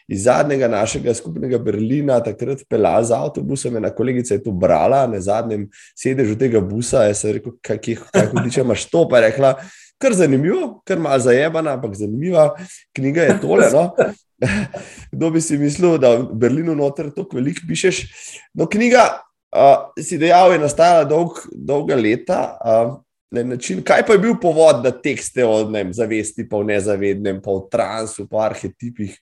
iz zadnjega našega skupnega Berlina takrat pelali z avtobusom. Ena kolegica je to brala na zadnjem sedežu tega busa. Jaz sem rekel, kaj ti imaš to, pa je rekla. Kar zanimivo, kar malo zajebana, ampak zanimiva knjiga je tole. No? Kdo bi si mislil, da v Berlinu noter tako veliko pišeš? No, knjiga, uh, si dejal, je nastajala dolg, dolga leta. Uh, Način, kaj pa je bil povod, da tekste o ne, zavesti, pa v nezavednem, pa v transu, pa v arhetipih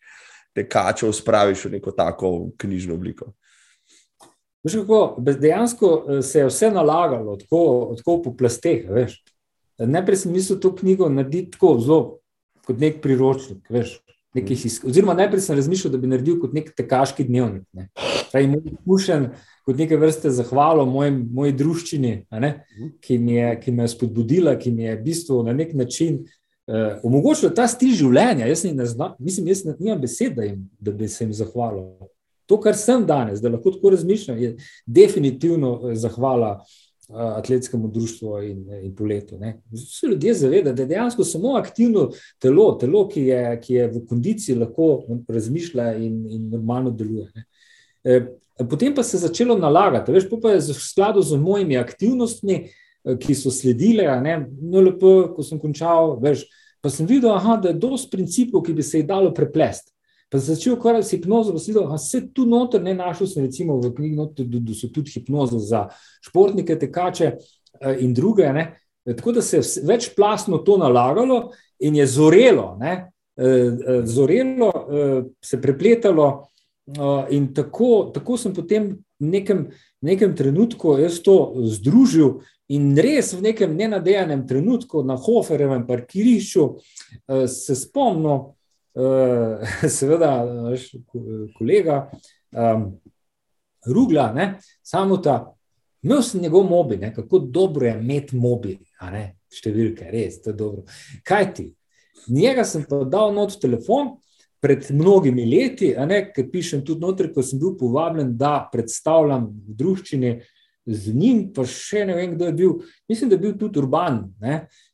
tekačev spraviš v neko tako knjižno obliko. Kako, dejansko eh, se je vse nalagalo, tako, tako po plasteh. Najprej sem mislil to knjigo narediti tako zelo kot nek priročnik. Veš, oziroma, najprej sem razmišljal, da bi naredil kot nek tekaški dnevnik. Ne. Pravi, moj izkušen kot neke vrste zahvalo mojem, moji družščini, ki, ki me je spodbudila, ki mi je v bistvu na nek način uh, omogočilo ta stil življenja. Jaz ne znam, mislim, jaz nimam besed, da, jim, da bi se jim zahvalil. To, kar sem danes, da lahko tako razmišljam, je definitivno eh, zahvala uh, atletskemu društvu in, in poletu. Vsi ljudje zavedajo, da je dejansko samo aktivno telo, telo, ki je, ki je v kondiciji, lahko razmišlja in, in normalno deluje. Ne. Potem pa se je začelo nalagati, veš, pa je v skladu z mojimi aktivnostmi, Eh, ki so sledile, lepo, ko sem končal, veš, pa sem videl, aha, da je dosti principov, ki bi se jih dalo preplesti. Pa sem začel ukvarjati s hipnozo, pa sem videl, da se tu noter ne našel, sem recimo v knjigi, noter, da, da so tudi hipnoze za športnike, tekače eh, in druge. Ne? Tako da se je večplastno to nalagalo in je zorelo, ne? Eh, zorelo, se prepletalo. In tako, tako sem potem v nekem, nekem trenutku jaz to združil In res v nekem nenadejanem trenutku na Hoferjevem parkirišču uh, se spomnim, uh, seveda, naš kolega um, Rugla, ne, samo ta, imel sem njegov mobil, ne, kako dobro je imeti mobil, številke, res, to je dobro. Kaj ti? Njega sem pa dal not telefon. Pred mnogimi leti, ki pišem tudi noter, ko sem bil povabljen, da predstavljam v družščini z njim, pa še ne vem, kdo je bil. Mislim, da je bil tudi Urban.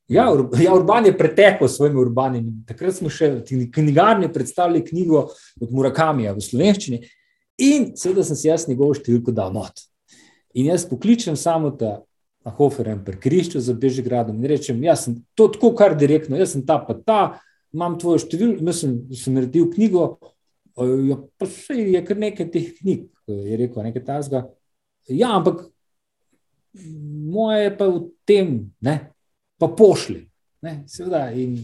Ja, Ur, ja, Urban je pretekel s svojimi urbanimi. Takrat smo še v knjigarni predstavili knjigo od Murakamija v slovenščini in seveda sem si jaz njegovo številko dal not. In jaz pokličem samo ta na Hoferem prekrišču za Bežigradom in rečem, jaz sem to tako kar direktno, jaz sem ta pa ta, imam tvojo številko, mislim, sem naredil knjigo, ja, pa še je kar nekaj teh knjig, je rekel, nekaj tazga. Ja, ampak moje pa v tem, ne, pa pošli. Ne, seveda, in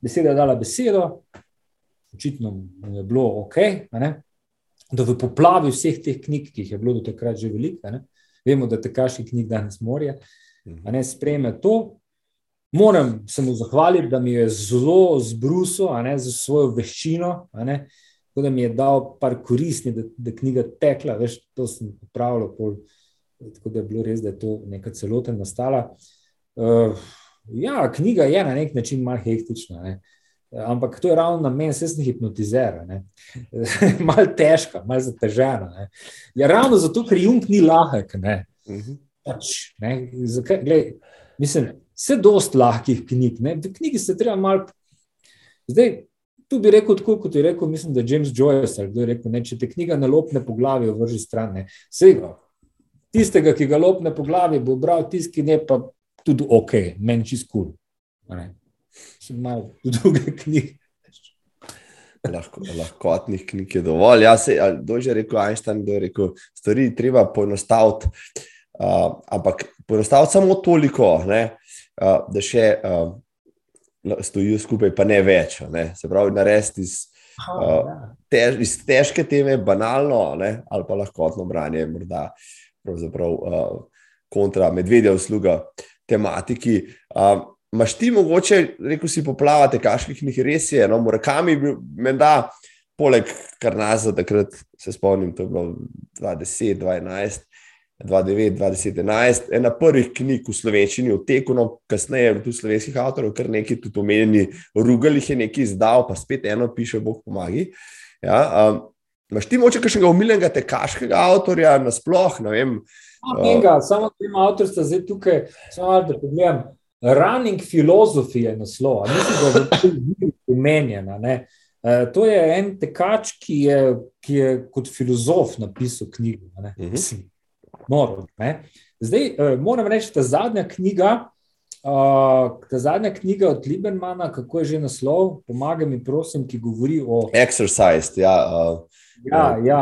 beseda je dala besedo, očitno je bilo ok, ne, da v poplavi vseh teh knjig, ki jih je bilo do takrat že veliko, ne, vemo, da tekaški knjig danes morje, ne sprejme to. Moram se mu zahvaliti, da mi je zelo zbrusil za svojo veščino, da mi je dal par koristni, da je knjiga tekla. Veš, to sem upravljal, tako da je bilo res, da je to neka celota nastala. Uh, ja, knjiga je na nek način malo hektična, ne? ampak to je ravno na meni, jaz sem hipnotizer, malo težka, malo zatežena. Ja, ravno zato, ker junk ni lahek. Ne? Mhm. Pač, ne? Zakaj, glej, mislim, vse dost lahkih knjig. Ne? V knjigi se treba malo. Zdaj, tu bi rekel, tako kot je rekel, mislim, da James Joyce, ali kdo je rekel, ne, če te knjiga nalopne po glavi, vrži stran. Vse, tistega, ki ga lopne po glavi, bo bral tisti, ki ne pa tudi ok, meni čist kul. Še malo druge knjige. Lahko, lahkotnih knjig je dovolj. Ja, se, kdo je rekel, Einstein, kdo je rekel, stvari treba poenostaviti. Uh, ampak poenostaviti samo toliko, ne, uh, da še uh, stojijo skupaj, pa ne več. Ne. Se pravi, narediti iz, uh, tež, iz težke teme banalno ne, ali pa lahkotno branje. Morda, pravzaprav uh, kontra medvedja usluga tematiki. Uh, Maš ti mogoče, rekel si, poplavate, kaških res je, no, morakami bi me da, poleg kar nas za takrat, se spomnim, to je bilo 2010, 2011, 2009-2011, ena prvih knjig v slovenščini, v teku, no, kasneje tudi slovenskih avtorjev, kar nekaj tudi omenjeni, Rugal jih je nekaj izdal, pa spet eno piše, Bog pomagi. Ja, um, Maš ti moče kakšnega umiljenega tekaškega avtorja, nasploh, ne vem. Enega, uh, samo tem avtorstva zdaj tukaj, samo da pogledam, Running Philosophy je naslov, mislim, da je to umenjena. Uh, to je en tekač, ki je, ki je kot filozof napisal knjigo. Uh mhm. -huh noro. Ne? Zdaj, uh, moram reči, da zadnja knjiga, uh, ta zadnja knjiga od Libermana, kako je že naslov, pomaga mi, prosim, ki govori o. Exercise, ja. Uh, ja, ja,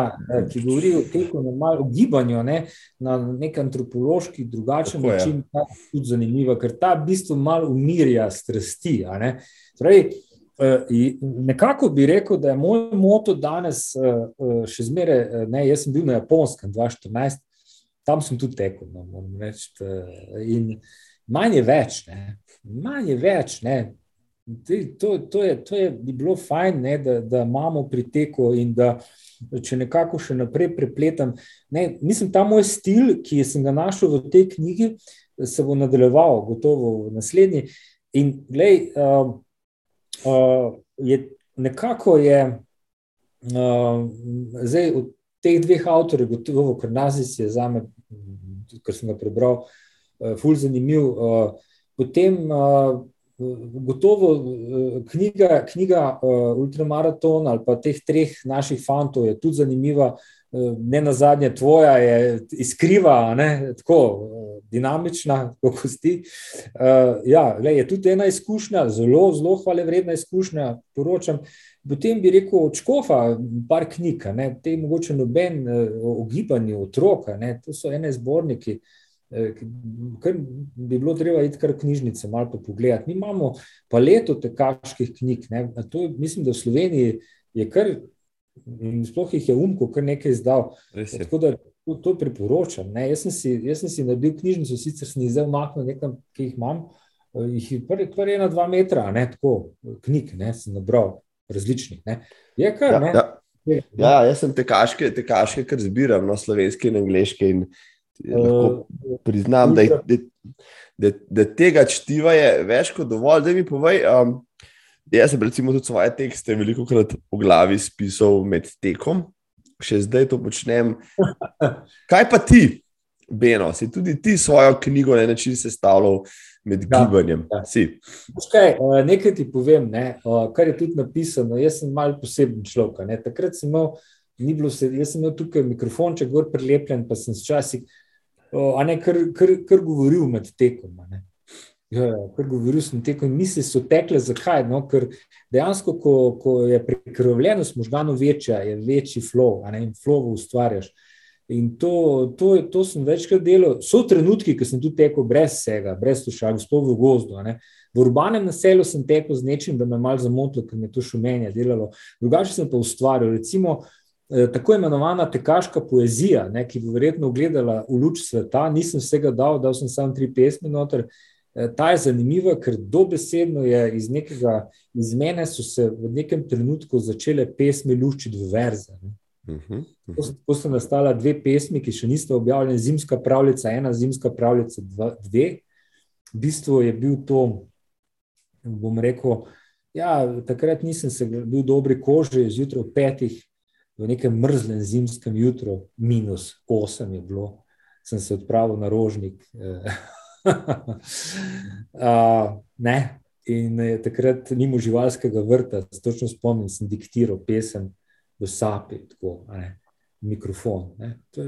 ki govori o teku, o gibanju ne, na nek antropološki, drugačen tako način, ta je tudi zanimiva, ker ta v bistvu malo umirja strasti. Torej, Nekako bi rekel, da je moj moto danes še zmeraj, ne, jaz sem bil na Japonskem 2014, tam sem tudi tekel. No, reči, in manj je več, ne. manj je več. Ne. To, to, je, to je bi bilo fajn, ne, da, da imamo pri teku in da če nekako še naprej prepletam. Ne, mislim, ta moj stil, ki sem ga našel v tej knjigi, se bo nadaljeval, gotovo v naslednji. In glej, uh, uh, je nekako je uh, zdaj od teh dveh avtorjev, gotovo, ker Nazis je za me kar sem ga prebral, uh, ful zanimiv. Uh, potem, uh, gotovo, uh, knjiga, knjiga uh, Ultramaraton ali pa teh treh naših fantov je tudi zanimiva. Ne na zadnje, tvoja je iskriva, ne, tako dinamična, ti. Uh, ja, le, je tudi ena izkušnja, zelo, zelo hvale vredna izkušnja, poročam. Potem bi rekel od Škofa, par knjig, ne, te mogoče noben o gibanju otroka, ne, to so ene zborniki, kar bi bilo treba iti kar knjižnice malo po pogledati. Mi imamo paleto tekaških knjig, ne, to mislim, da v Sloveniji je kar, in sploh jih je umko kar nekaj izdal. Tako da to, to priporočam. Ne. Jaz sem si, jaz sem si naredil knjižnico, sicer sem jih zdaj umaknil nekam, ki jih imam, jih je prvi, prvi ena, dva metra, ne, tako, knjig, ne, sem nabral različnih. Ne. Je kar, ja, ne? Ja. Ja, jaz sem tekaške, tekaške kar zbiram, no, slovenske in angliške. In lahko uh, priznam, da, da, da, da tega čtiva je več kot dovolj. Da mi povej, um, jaz sem recimo tudi svoje tekste veliko krat v glavi spisal med tekom, še zdaj to počnem. Kaj pa ti, Beno, si tudi ti svojo knjigo na način sestavljal? med ja, gibanjem. Ja. Kaj, eh, nekaj ti povem, ne, kar je tudi napisano. Jaz sem mal poseben človek. Takrat sem imel, bilo, jaz sem imel tukaj mikrofonček, gor prilepljen, pa sem včasih kar, kar, kar govoril med tekom. Ja, ja, kar govoril sem tekom, misli so tekle, zakaj? No, ker dejansko, ko, ko je prekrvljenost možganov večja, je večji flow, a ne in flow ustvarjaš. In to, to, to sem večkrat delal. So trenutki, ki sem tudi tekel brez vsega, brez slušal, sploh v gozdu. V urbanem naselju sem tekel z nečim, da me je malo zamotilo, ker me je to šumenje delalo. Drugače sem pa ustvarjal. Recimo, eh, tako imenovana tekaška poezija, ne, ki bo verjetno gledala v luč sveta. Nisem vsega dal, dal sem samo tri pesmi noter. Eh, ta je zanimiva, ker dobesedno je iz nekega, iz mene so se v nekem trenutku začele pesmi luščiti v verze. Ne. Mhm, mhm. Tako so nastala dve pesmi, ki še niste objavljeni, zimska pravljica, ena zimska pravljica, dva, dve. V bistvu je bil to, bom rekel, ja, takrat nisem se bil dobri koži, zjutraj ob petih, v nekem mrzlem zimskem jutru, minus osem je bilo, sem se odpravil na rožnik. uh, ne, in takrat nimo živalskega vrta, točno spomnim, sem diktiral pesem v sapi, tako, ne, mikrofon. Ne. To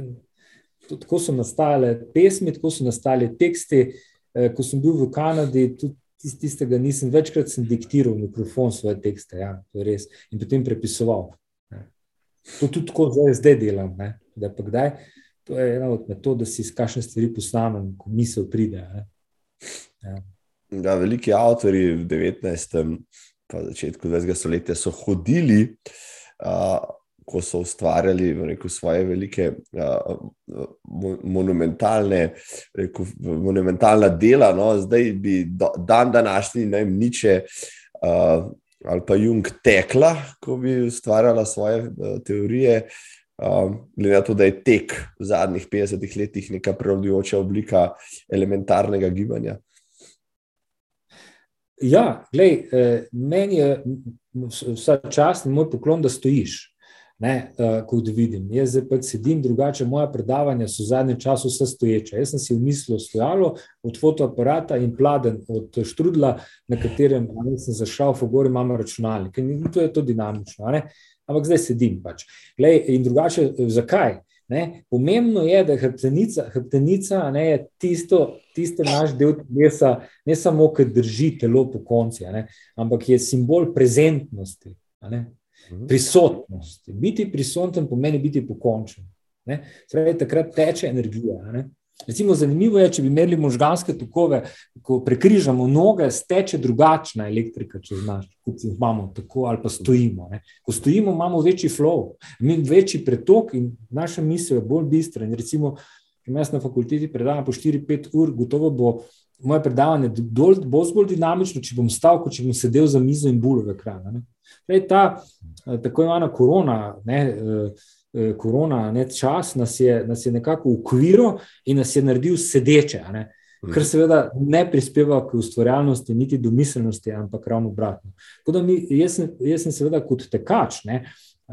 to, tako so nastajale pesmi, tako so nastajale teksti. Eh, ko sem bil v Kanadi, tudi tistega nisem, večkrat sem diktiral mikrofon svoje tekste, ja, to je res, in potem prepisoval. Ne. To tudi tako zdaj, zdaj delam. Ne. Da pa kdaj, to je ena od metod, da si izkašne stvari posnamem, ko misel pride. Ja. Ja, veliki avtori v 19. pa začetku 20. stoletja so hodili uh, ko so ustvarjali rekel, svoje velike uh, monumentalne, rekel, monumentalna dela. No? Zdaj bi do, dan današnji ne vem, niče. Uh, Ali pa Jung tekla, ko bi ustvarjala svoje uh, teorije, um, glede na to, da je tek v zadnjih 50 letih neka prevladujoča oblika elementarnega gibanja. Ja, glej, eh, meni je vsa čast in moj poklon, da stojiš ne, uh, kot vidim. Jaz zdaj pač sedim drugače, moja predavanja so v zadnjem času vse stoječe. Jaz sem si v misli stojalo od fotoaparata in pladen od štrudla, na katerem sem zašel, v gori imamo računalnik. In to je to dinamično. Ne? Ampak zdaj sedim pač. Glej, in drugače, zakaj? Ne? Pomembno je, da hrbtenica, hrbtenica ne, je tisto, tisto naš del telesa, ne samo, ker drži telo po konci, ampak je simbol prezentnosti. Mhm. Prisotnost. Biti prisoten pomeni biti pokončen. Zdaj, takrat teče energija. Recimo, zanimivo je, če bi imeli možganske tokove, ko prekrižamo noge, steče drugačna elektrika, če znaš, kot jih imamo, tako ali pa stojimo. Ne? Ko stojimo, imamo večji flow, večji pretok in naša misel je bolj bistra. In recimo, če jaz na fakulteti predavam po 4-5 ur, gotovo bo moje predavanje bolj, bolj dinamično, če bom stal, kot če bom sedel za mizo in bulo v ekranu. Zdaj, ta eh, tako imenovana korona, ne, eh, eh, korona ne, čas nas je, nas je nekako ukviril in nas je naredil sedeče, ne, kar seveda ne prispeva k ustvarjalnosti, niti do miselnosti, ampak ravno obratno. Mi, jaz, jaz sem seveda kot tekač. Ne,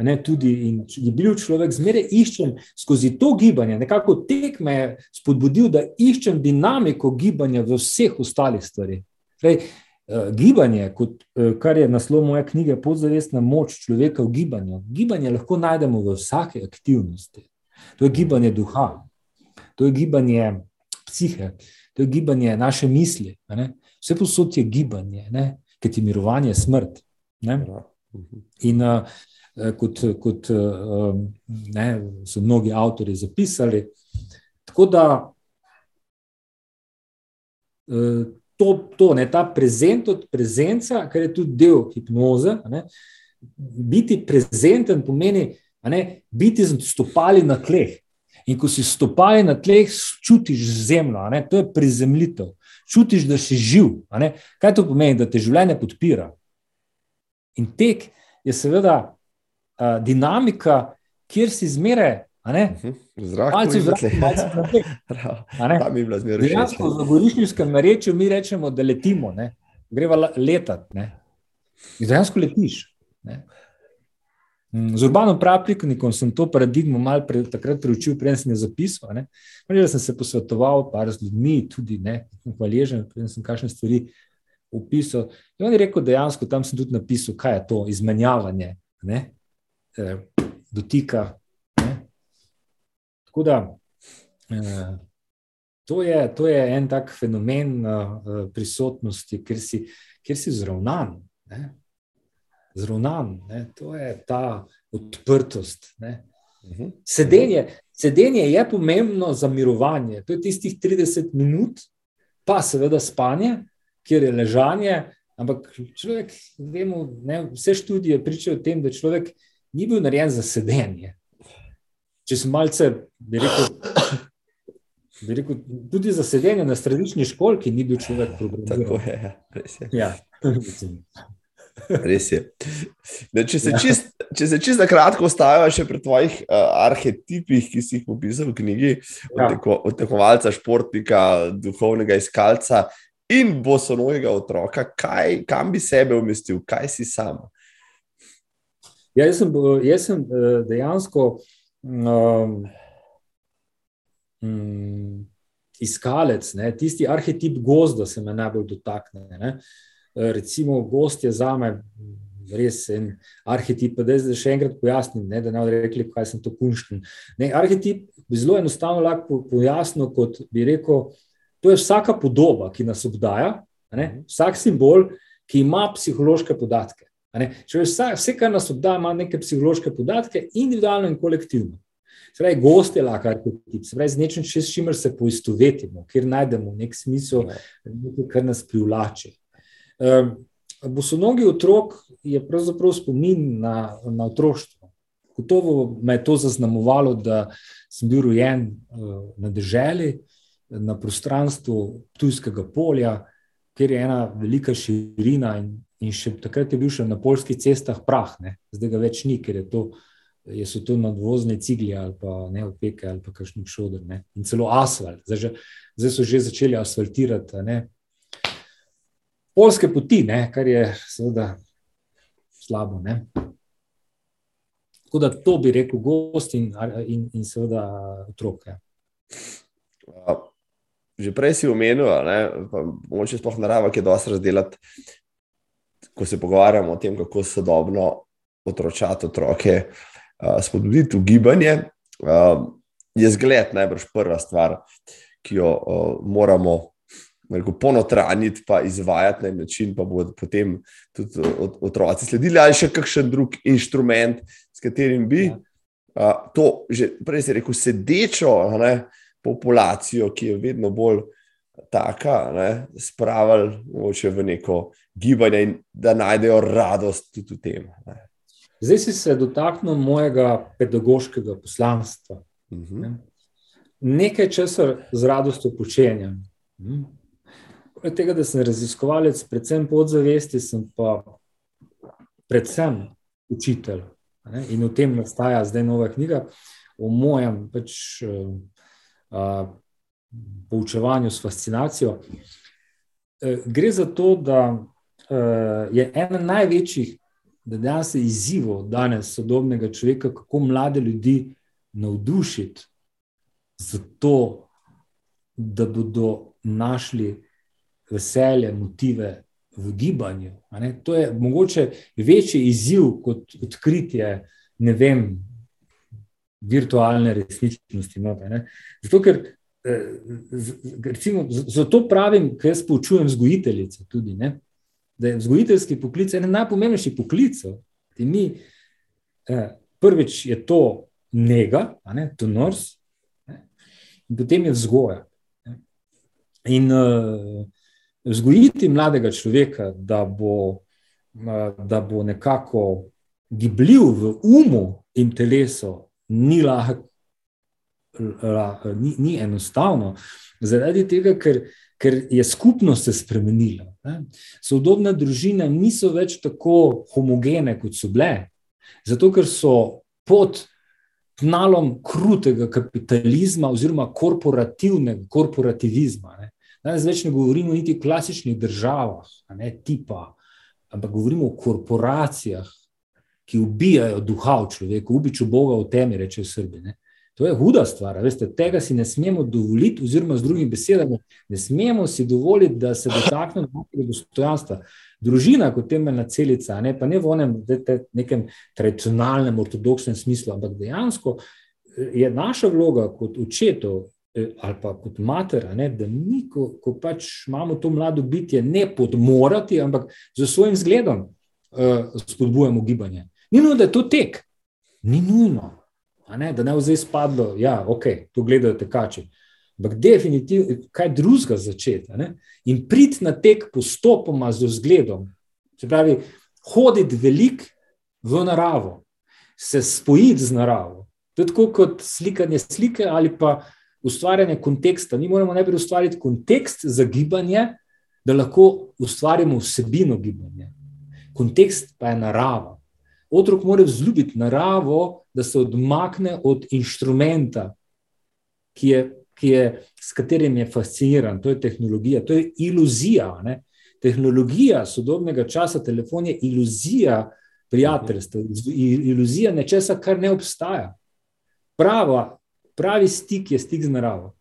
Ne, tudi in je bil človek, zmeraj iščem skozi to gibanje. Nekako tek me je spodbudil, da iščem dinamiko gibanja v vseh ostalih stvareh. Eh, gibanje, kot, eh, kar je naslov moje knjige, podzavestna moč človeka v gibanju. Gibanje lahko najdemo v vsaki aktivnosti. To je gibanje duha, to je gibanje psihe, to je gibanje naše misli. Vse posod je gibanje, ker ti mirovanje je smrt. Ne? In uh, kot, kot uh, ne, so mnogi avtori zapisali, tako da. Uh, to, to ne, ta prezent od prezenca, kar je tudi del hipnoze. Ne, biti prezenten pomeni ne, biti stopali na tleh. In ko si stopali na tleh, čutiš zemljo, ne, to je prizemljitev. Čutiš, da si živ. Kaj to pomeni, da te življenje podpira? In tek je seveda uh, dinamika, kjer si zmeraj Mhm. Zrak, malce zrak, malce naprej. Tam je bila zmeraj še. V goriščnem reču mi rečemo, da letimo, ne? greva letati. Dejansko letiš. Ne? Mm, z urbanom pravnikom sem to paradigmo malo pre, takrat preučil, prej sem jo zapisal. Prej sem se posvetoval par z ljudmi, tudi ne, hvaležen, prej sem kakšne stvari opisal. In on je rekel, dejansko tam sem tudi napisal, kaj je to izmenjavanje, ne, e, dotika, Tako da eh, to je, to je en tak fenomen eh, prisotnosti, ker si, ker si zravnan. Ne? Zravnan, ne? to je ta odprtost. Ne? Mhm. Sedenje, sedenje je pomembno za mirovanje. To je tistih 30 minut, pa seveda spanje, kjer je ležanje. Ampak človek, vemo, ne, vse študije pričajo o tem, da človek ni bil narejen za sedenje če sem malce, bi rekel, bi rekel, tudi za sedenje na središčni školki, ni bil človek programiran. Tako je, ja, res je. Ja. Res je. Ne, če se ja. čist, čist na kratko ostajajo še pri tvojih uh, arhetipih, ki si jih opisal v knjigi, ja. od tekovalca, športnika, duhovnega iskalca in bosonojega otroka, kaj, kam bi sebe umestil, kaj si sam? Ja, jaz sem, jaz sem uh, dejansko um, um, iskalec, ne, tisti arhetip gozda se me najbolj dotakne. Ne. Recimo, gost je za me res en arhetip. Da zdaj še enkrat pojasnim, ne, da ne bodo rekli, kaj sem to kunšten. Ne, arhetip bi zelo enostavno lahko pojasnil, kot bi rekel, to je vsaka podoba, ki nas obdaja, ne, vsak simbol, ki ima psihološke podatke. Vse, vse, kar nas obdaja, ima neke psihološke podatke, individualno in kolektivno. Spravi, gost je lahko arhetip, spravi, z nečim, s čimer se poistovetimo, kjer najdemo nek smisel, nekaj, kar nas privlači. Um, Bosonogi otrok je pravzaprav spomin na, na otroštvo. Gotovo me je to zaznamovalo, da sem bil rojen uh, na deželi, na prostranstvu Tujskega polja, kjer je ena velika širina in In še takrat je bil še na polskih cestah prah, ne? zdaj ga več ni, ker je to je so to nadvozne cigle ali pa ne opeke ali pa kakšni šodr ne? in celo asfalt. Zdaj, že, zdaj so že začeli asfaltirati ne? polske poti, ne? kar je seveda slabo. Ne? Tako da to bi rekel gost in, in, in seveda otroke. Že prej si omenil, da moče sploh narava, ki je dosti razdelati, ko se pogovarjamo o tem, kako sodobno otročati otroke, spodbuditi v gibanje, je zgled najbrž prva stvar, ki jo moramo ponotraniti, pa izvajati na način, pa bodo potem tudi otroci sledili, ali še kakšen drug inštrument, s katerim bi ja. to, že prej si rekel, sedečo ne, populacijo, ki je vedno bolj taka, spravili v neko gibanje in da najdejo radost tudi v tem. Ne. Zdaj si se dotaknil mojega pedagoškega poslanstva. Uh mhm. -huh. Nekaj časa z radostjo počenjam. Mhm. Poleg tega, da sem raziskovalec, predvsem podzavesti, sem pa predvsem učitelj. Ne? In v tem nastaja zdaj nova knjiga o mojem pač, uh, poučevanju s fascinacijo. Uh, gre za to, da uh, je ena največjih dejansko izzivov danes sodobnega človeka, kako mlade ljudi navdušiti za to, da bodo našli veselje, motive v gibanju. To je mogoče večji izziv kot odkritje, ne vem, virtualne resničnosti. Zato, ker eh, recimo, zato pravim, ker jaz poučujem vzgojiteljice tudi. Da je vzgojiteljski poklic eden najpomembnejših poklicov. Mi, eh, prvič je to njega, to nors, in potem je vzgoja. In uh, vzgojiti mladega človeka, da bo, da bo nekako gibljiv v umu in telesu, ni, lah, ni, ni enostavno. Zaradi tega, ker, ker je skupnost se spremenila. Ne. Sodobne družine niso več tako homogene, kot so bile, zato ker so pod tnalom krutega kapitalizma oziroma korporativnega korporativizma. Ne. Danes več ne govorimo niti o klasičnih državah, ne tipa, ampak govorimo o korporacijah, ki ubijajo duha v človeku, ubiču Boga v temi, reče Srbi. Ne. To je huda stvar. Veste, tega si ne smemo dovoliti, oziroma z drugimi besedami, ne smemo si dovoliti, da se dotaknemo našega dostojanstva. Družina kot temeljna celica, ne, pa ne v onem nekem tradicionalnem, ortodoksnem smislu, ampak dejansko je naša vloga kot očetov Eh, ali pa kot mater, ne, da mi, ko, ko pač imamo to mlado bitje, ne podmorati, ampak z svojim zgledom uh, spodbujamo gibanje. Ni nujno, da je to tek, ni nujno, ne, da ne bo zdaj spadlo, da ja, okay, to gledajo tekači. Ampak definitivno, kaj drugega začeti. In priti na tek postopoma z vzgledom, se pravi, hoditi velik v naravo, se spojiti z naravo. To je tako kot slikanje slike ali pa ustvarjanje konteksta. Mi moramo najprej ustvariti kontekst za gibanje, da lahko ustvarimo vsebino gibanja. Kontekst pa je narava. Otrok mora vzljubiti naravo, da se odmakne od inštrumenta, ki je, ki je, s katerim je fasciniran. To je tehnologija, to je iluzija. Ne? Tehnologija sodobnega časa, telefon je iluzija prijateljstva, iluzija nečesa, kar ne obstaja. Prava pravi stik je stik z naravo.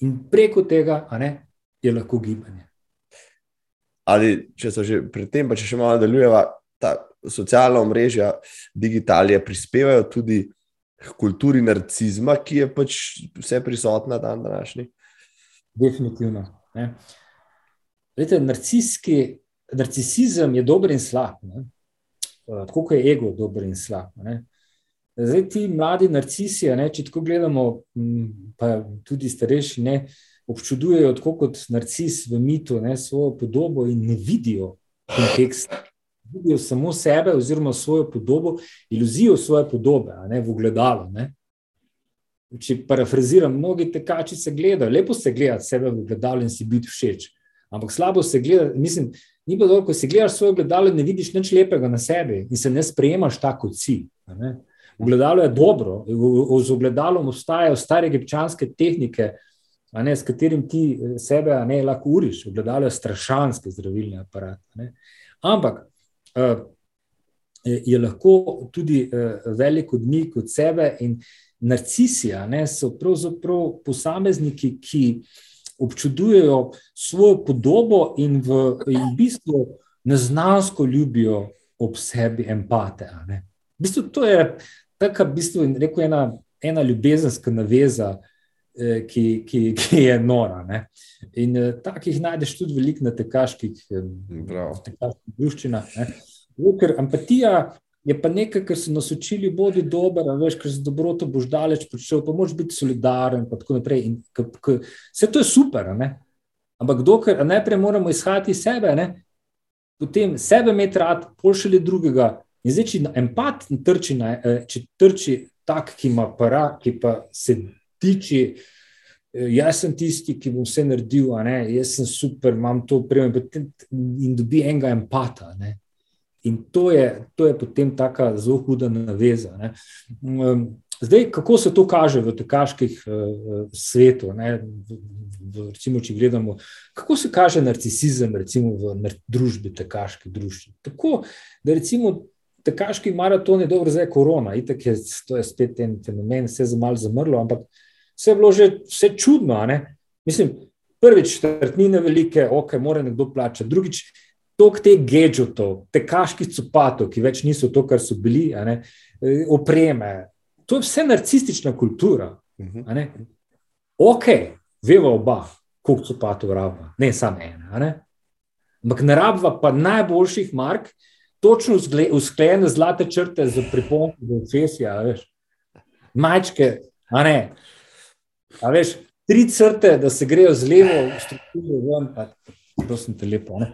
In preko tega ne, je lahko gibanje. Ali če so že pri tem, pa če še malo nadaljujeva, ta socialna mreža, digitalije prispevajo tudi k kulturi narcizma, ki je pač vse prisotna dan današnji? Definitivno. Vete, narcisizem je dober in slab. Ne? Tako je ego dober in slab. Ne? Zdaj, ti mladi narcisi, ne, če tako gledamo, pa tudi starejši, ne, občudujejo tako kot narcis v mitu ne, svojo podobo in ne vidijo konteksta. Vidijo samo sebe, oziroma svojo podobo, iluzijo svoje podobe ne, v gledalu. Ne. Če parafraziram, mnogi tekači se gledajo, lepo se gledati sebe v gledalu in si biti všeč. Ampak slabo se gleda, mislim, ni pa dobro, ko si gledaš svoje gledalo, ne vidiš nič lepega na sebi in se ne sprejemaš tako, kot si. Ne. Ogledalo je dobro, z ogledalom obstajajo stare egipčanske tehnike, ne, s katerim ti sebe ne, lahko uriš. Ogledalo je strašanski zdravilni aparat. Ne. Ampak je lahko tudi uh, velik odmik od sebe in narcisija ne, so pravzaprav posamezniki, ki občudujejo svojo podobo in v, in v bistvu neznansko ljubijo ob sebi empate. V bistvu to je taka, v bistvu, rekel, ena, ena ljubezenska naveza, eh, ki, ki, ki je nora. Ne? In eh, takih najdeš tudi veliko na tekaških eh, družščinah. Ker empatija je pa nekaj, kar so nas učili, bodi dober, veš, ker z dobroto boš daleč prišel, pa moraš biti solidaren. Vse to je super, ampak dokler najprej moramo izhajati iz sebe, ne? potem sebe imeti rad, pošilji drugega. In zdaj, če empat trči, na, eh, če trči tak, ki ima para, ki pa se tiči, eh, jaz sem tisti, ki bom vse naredil, jaz sem super, imam to upremo in dobi enega empata. Ne? In to je, to je potem tako zelo huda naveza. Ne? Um, zdaj, kako se to kaže v tekaških uh, svetu? V, v, recimo, če gledamo, kako se kaže narcisizem recimo, v družbi tekaških družb. Tako, da recimo tekaški maraton je dobro, zdaj je korona, itak je to je spet en fenomen, vse je malo zamrlo, ampak vse je bilo že vse čudno. Mislim, prvič, četrtnine velike, ok, mora nekdo plačati, drugič, tok te gadžetov, tekaških copatov, ki več niso to, kar so bili, ne, e, opreme. To je vse narcistična kultura. Mhm. Ok, veva oba, koliko copatov rabva, ne samo ena. Ampak ne rabva pa najboljših mark, točno usklajene zlate črte za pripombe do cesija, veš. Majčke, a ne. A veš, tri crte, da se grejo z levo strukturo ven, pa prosim te lepo, ne.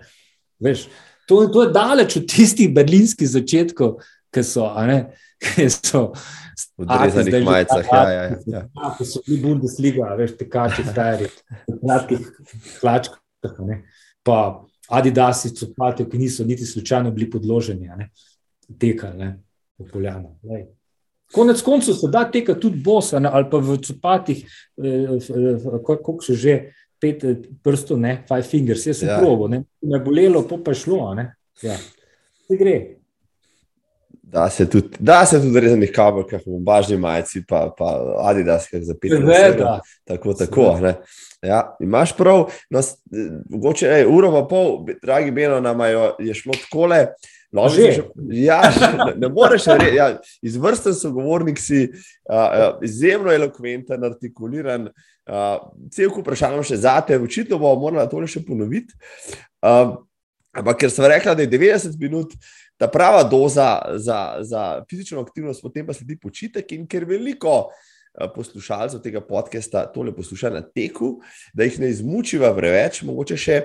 Veš, to, to je daleč od tistih berlinskih začetkov, ki so, ne, ki so v drezanih majicah, ja, ja, ja. ja. Ki so bili Bundesliga, veš, tekači, stari, v kratkih hlačkah, ne. Pa Adidas, copati, ki niso niti slučajno bili podloženi, ne, tekali po poljanu. Konec koncev se da teka tudi bosa, ne, ali pa v copatih, eh, kako so že pet eh, prstov, ne, five fingers, jaz sem ja. probo, ne, me bolelo, pa je šlo, ne. Ja. Se gre. Da se tudi, da se tudi rezanih kabelkah, v bažni majici, pa, pa Adidas, ki je za pet let. Tako, tako. Ja, imaš prav, no, mogoče je uro pa pol, dragi Beno, nam je šlo tako le. No, že. Ja, ne, ne moreš reči. Ja, izvrsten sogovornik si, uh, izjemno elokventen, artikuliran. Uh, cel kup vprašanj še za te, očitno bomo morali to še ponoviti. Uh, ampak ker sem rekla, da je 90 minut ta prava doza za, za fizično aktivnost, potem pa sledi počitek. In ker veliko poslušalcev tega podcasta tole posluša na teku, da jih ne izmučiva preveč, mogoče še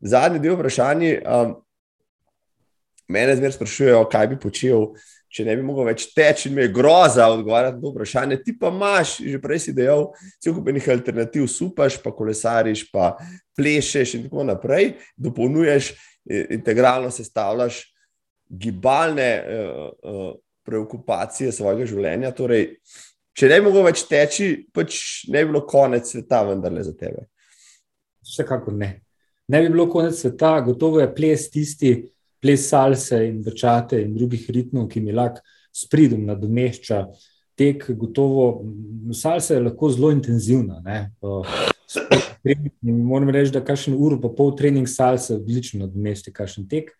zadnji del vprašanja. Um, mene zmeraj sprašujejo, kaj bi počel. Če ne bi mogel več teči, in me je groza odgovarjati na to vprašanje, ti pa imaš, že prej si dejal, cel kup enih alternativ, supaš, pa kolesariš, pa plešeš in tako naprej, dopolnjuješ, integralno sestavljaš gibalne uh, uh, preokupacije svojega življenja. Torej, če ne bi mogel več teči, pač ne bi bilo konec sveta, vendar le za tebe. Vsekakor ne. Ne bi bilo konec sveta, gotovo je ples tisti, ples salse in vrčate in drugih ritmov, ki mi lahko s pridom nadomešča. Tek, gotovo, salsa je lahko zelo intenzivna. Moram reči, da kakšen uro, pa pol trening salsa odlično nadomesti kakšen tek.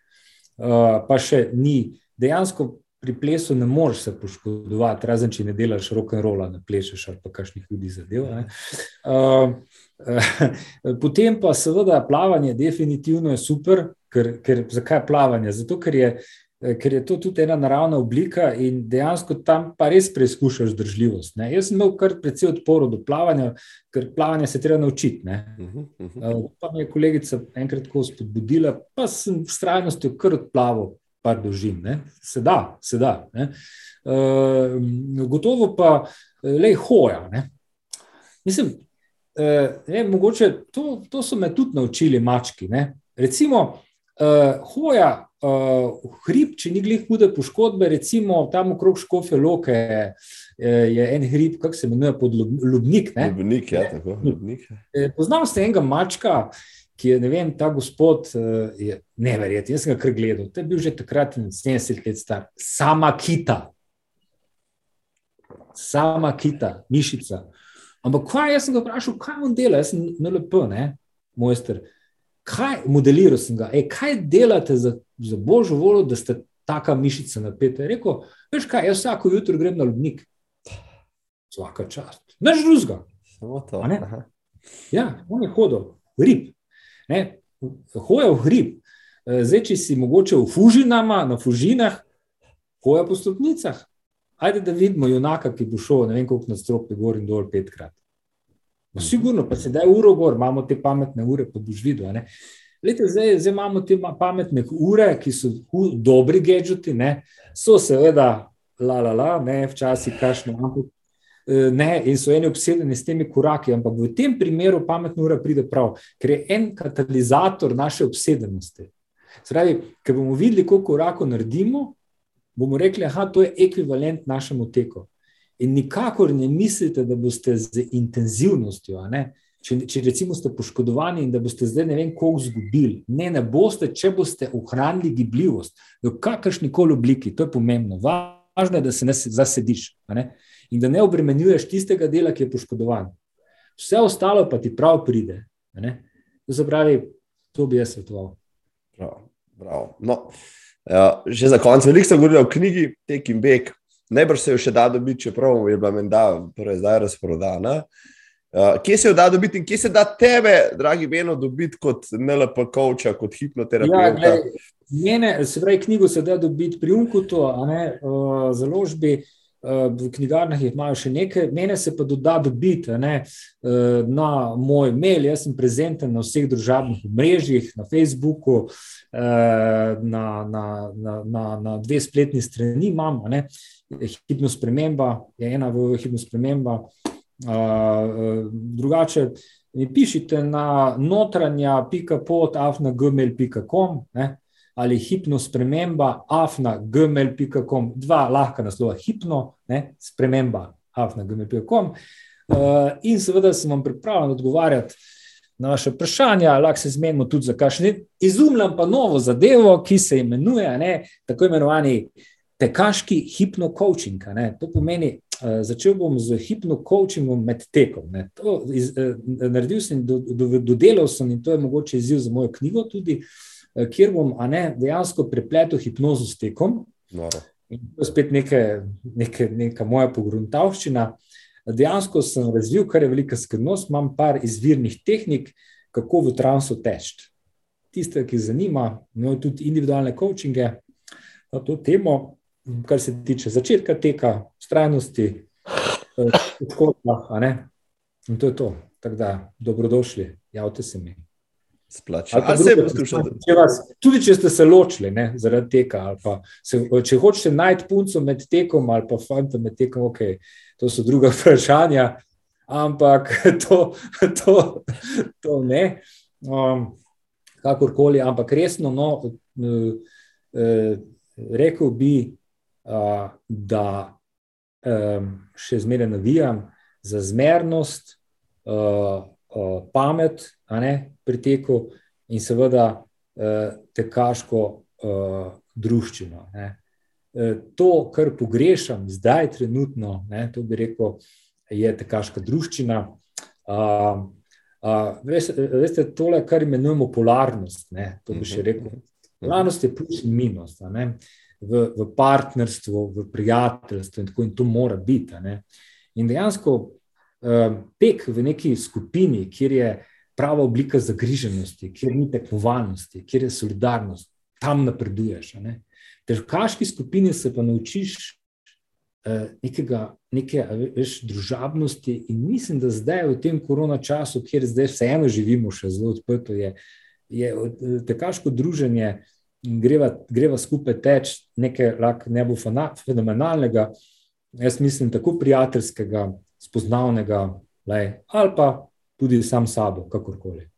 Eh, pa še ni. Dejansko pri plesu ne moreš se poškodovati, razen če ne delaš rock and rolla, ne plešeš ali pa kakšnih ljudi zadev. Uh, potem pa seveda plavanje, definitivno je super, ker, ker zakaj plavanje? Zato, ker je, ker je to tudi ena naravna oblika in dejansko tam pa res preizkušaš zdržljivost. Ne? Jaz sem imel kar precej odporo do plavanja, ker plavanje se treba naučiti. Uh -huh, uh -huh. Pa me je kolegica enkrat tako spodbudila, pa sem s trajnostjo kar odplaval, par dožin. Ne? Se da, se da. Uh, gotovo pa le hoja. Ne? Mislim, uh, ne, mogoče to, to so me tudi naučili mački. Ne? Recimo, uh, hoja uh, hrib, če ni glih hude poškodbe, recimo tam okrog Škofe Loke je en hrib, kako se imenuje, pod Ljubnik. Ljubnik, ja, tako. Ljubnik. Poznam se enega mačka, ki je, ne vem, ta gospod je neverjeten. Jaz sem ga kar gledal. To je bil že takrat 70 let star. Sama kita. Sama kita, mišica. Ampak kaj, jaz sem ga vprašal, kaj on dela, jaz sem NLP, ne, mojster. Kaj, modeliral sem ga, Ej, kaj delate za, za božjo voljo, da ste taka mišica napeta. Rekel, veš kaj, jaz vsako jutro grem na ljubnik. Vsaka čast. To. Ne? Ja, on je hodil, hrib. Hoja v hrib. E, zdaj, če si mogoče v fužinama, na fužinah, hoja po stopnicah. Ajde, da vidimo junaka, ki bo šel, ne vem koliko na stropi, gor in dol petkrat. No, sigurno, pa se da je uro gor, imamo te pametne ure, pa boš videl. Lete, zdaj, zdaj imamo te pametne ure, ki so dobri ne? so seveda, la, la, la, ne, včasih kašno, ampak e, ne, in so eni obsedeni s temi koraki, ampak v tem primeru pametna ura pride prav, ker je en katalizator naše obsedenosti. Spravi, ker bomo videli, koliko korakov naredimo, bomo rekli, da to je ekvivalent našemu teku. In nikakor ne mislite, da boste z intenzivnostjo, če, če recimo ste poškodovani in da boste zdaj ne vem, koliko izgubili. Ne, ne boste, če boste ohranili gibljivost v kakršni koli obliki. To je pomembno. Važno je, da se ne zasediš ne? in da ne obremenjuješ tistega dela, ki je poškodovan. Vse ostalo pa ti prav pride. To se pravi, to bi jaz svetoval. Prav, prav. No. Ja, že za konec, veliko sem govoril o knjigi Tek in Beg. Najbrž se jo še da dobiti, čeprav je bila menda, torej zdaj razprodana. Uh, kje se jo da dobiti in kje se da tebe, dragi Beno, dobiti kot NLP coacha, kot hipnoterapeuta? Ja, mene, se pravi, knjigo se da dobiti pri Unkutu, a ne uh, založbi. V knjigarnah jih imajo še nekaj, mene se pa doda dobiti ne, uh, na moj mail. Jaz sem prezenten na vseh družabnih mrežjih, na Facebooku, uh, na, na, na, na, na dve spletni strani imam. Ne, hipno sprememba je ena v hipno sprememba. Drugače, mi pišite na notranja.pot.afna.gmail.com ali hipno sprememba afna.gmail.com, dva lahka naslova, hipno ne, sprememba afna.gmail.com. Uh, in seveda sem vam pripravljen odgovarjati na vaše vprašanja, lahko se zmenimo tudi za kakšne. Izumljam pa novo zadevo, ki se imenuje ne, tako imenovani tekaški hipno-coaching. To pomeni, uh, začel bom z hipno-coachingom med tekom. Iz, uh, naredil sem, dodelal do, do sem in to je mogoče izziv za mojo knjigo tudi. Uh, Eh, kjer bom ne, dejansko prepletel hipnozo s tekom. No. In to je spet neke, neke, neka moja pogruntavščina. Dejansko sem razvil, kar je velika skrbnost, imam par izvirnih tehnik, kako v transu teči. Tiste, ki zanima, imajo tudi individualne coachinge na to temo, kar se tiče začetka teka, strajnosti. Eh, In to je to. Tako da, dobrodošli, javite se mi splača. Tudi če ste se ločili ne, zaradi tega, se, če hočete najti punco med tekom ali pa fanta med tekom, okay, to so druga vprašanja, ampak to, to, to ne. Um, kakorkoli, ampak resno, no, uh, rekel bi, uh, da um, še zmeraj navijam za zmernost, uh, uh, pamet, ne, pri teku in seveda uh, tekaško uh, družščino. Ne. Uh, to, kar pogrešam zdaj, trenutno, ne, to bi rekel, je tekaška družščina. Uh, uh, veste, veste, tole, kar imenujemo polarnost, ne, to bi še mhm. rekel. Polarnost je plus in minus. V, v partnerstvu, v prijateljstvu, in tako in to mora biti. In dejansko tek v neki skupini, kjer je prava oblika zagriženosti, kjer ni tekmovalnosti, kjer je solidarnost, tam napreduješ. Ter v kaški skupini se pa naučiš uh, nekega, neke veš, družabnosti in mislim, da zdaj v tem korona času, kjer zdaj vseeno živimo še zelo odprto, je, je tekaško druženje greva, greva skupaj teč nekaj ne bo fenomenalnega, jaz mislim tako prijateljskega, spoznavnega, lej, ali pa tudi sam sabo, kakorkoli.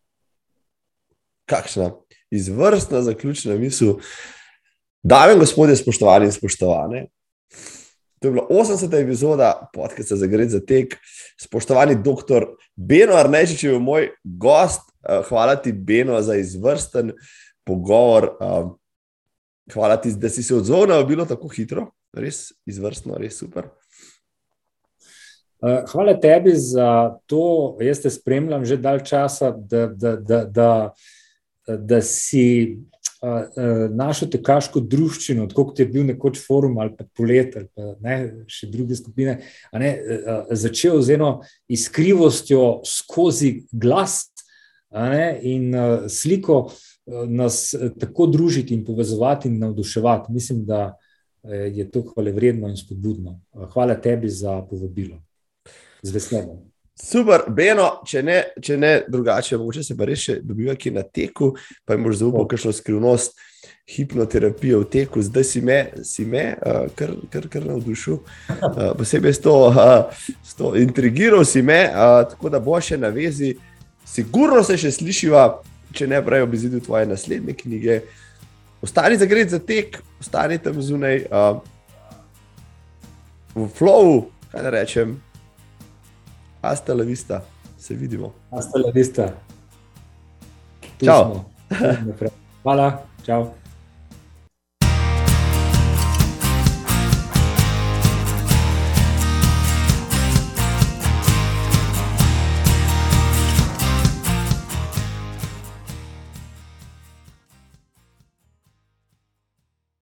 Kakšna izvrstna zaključna misel. Dame in gospodje, spoštovani in spoštovane, to je bila 80. epizoda podcasta za Gred za tek. Spoštovani doktor Beno Arnečič je moj gost. Eh, hvala ti, Beno, za izvrsten pogovor. Eh, hvala ti, da si se odzval, bilo tako hitro, res izvrstno, res super. Eh, hvala tebi za to. Jaz te spremljam že dalj časa, da, da, da, da, da si našo tekaško družščino, kot je bil nekoč forum ali pa polet ali pa ne, še druge skupine, ne, začel z eno iskrivostjo skozi glas ne, in sliko nas tako družiti in povezovati in navduševati. Mislim, da je to hvale vredno in spodbudno. Hvala tebi za povabilo. Z veseljem. Super, Beno, če ne, če ne drugače, mogoče se pa res še dobiva ki na teku, pa jim boš zaupal kakšno skrivnost hipnoterapije v teku, zdaj si me, si me uh, kar, kar, kar navdušil. Uh, posebej s to, uh, s to intrigiral si me, uh, tako da bo še na vezi. Sigurno se še slišiva, če ne prej obizidil tvoje naslednje knjige. Ostani za gred za tek, ostani tam zunaj, uh, v flowu, kaj da rečem. Hasta la vista, se vidimo. Hasta la vista. Čau. Hvala, čau.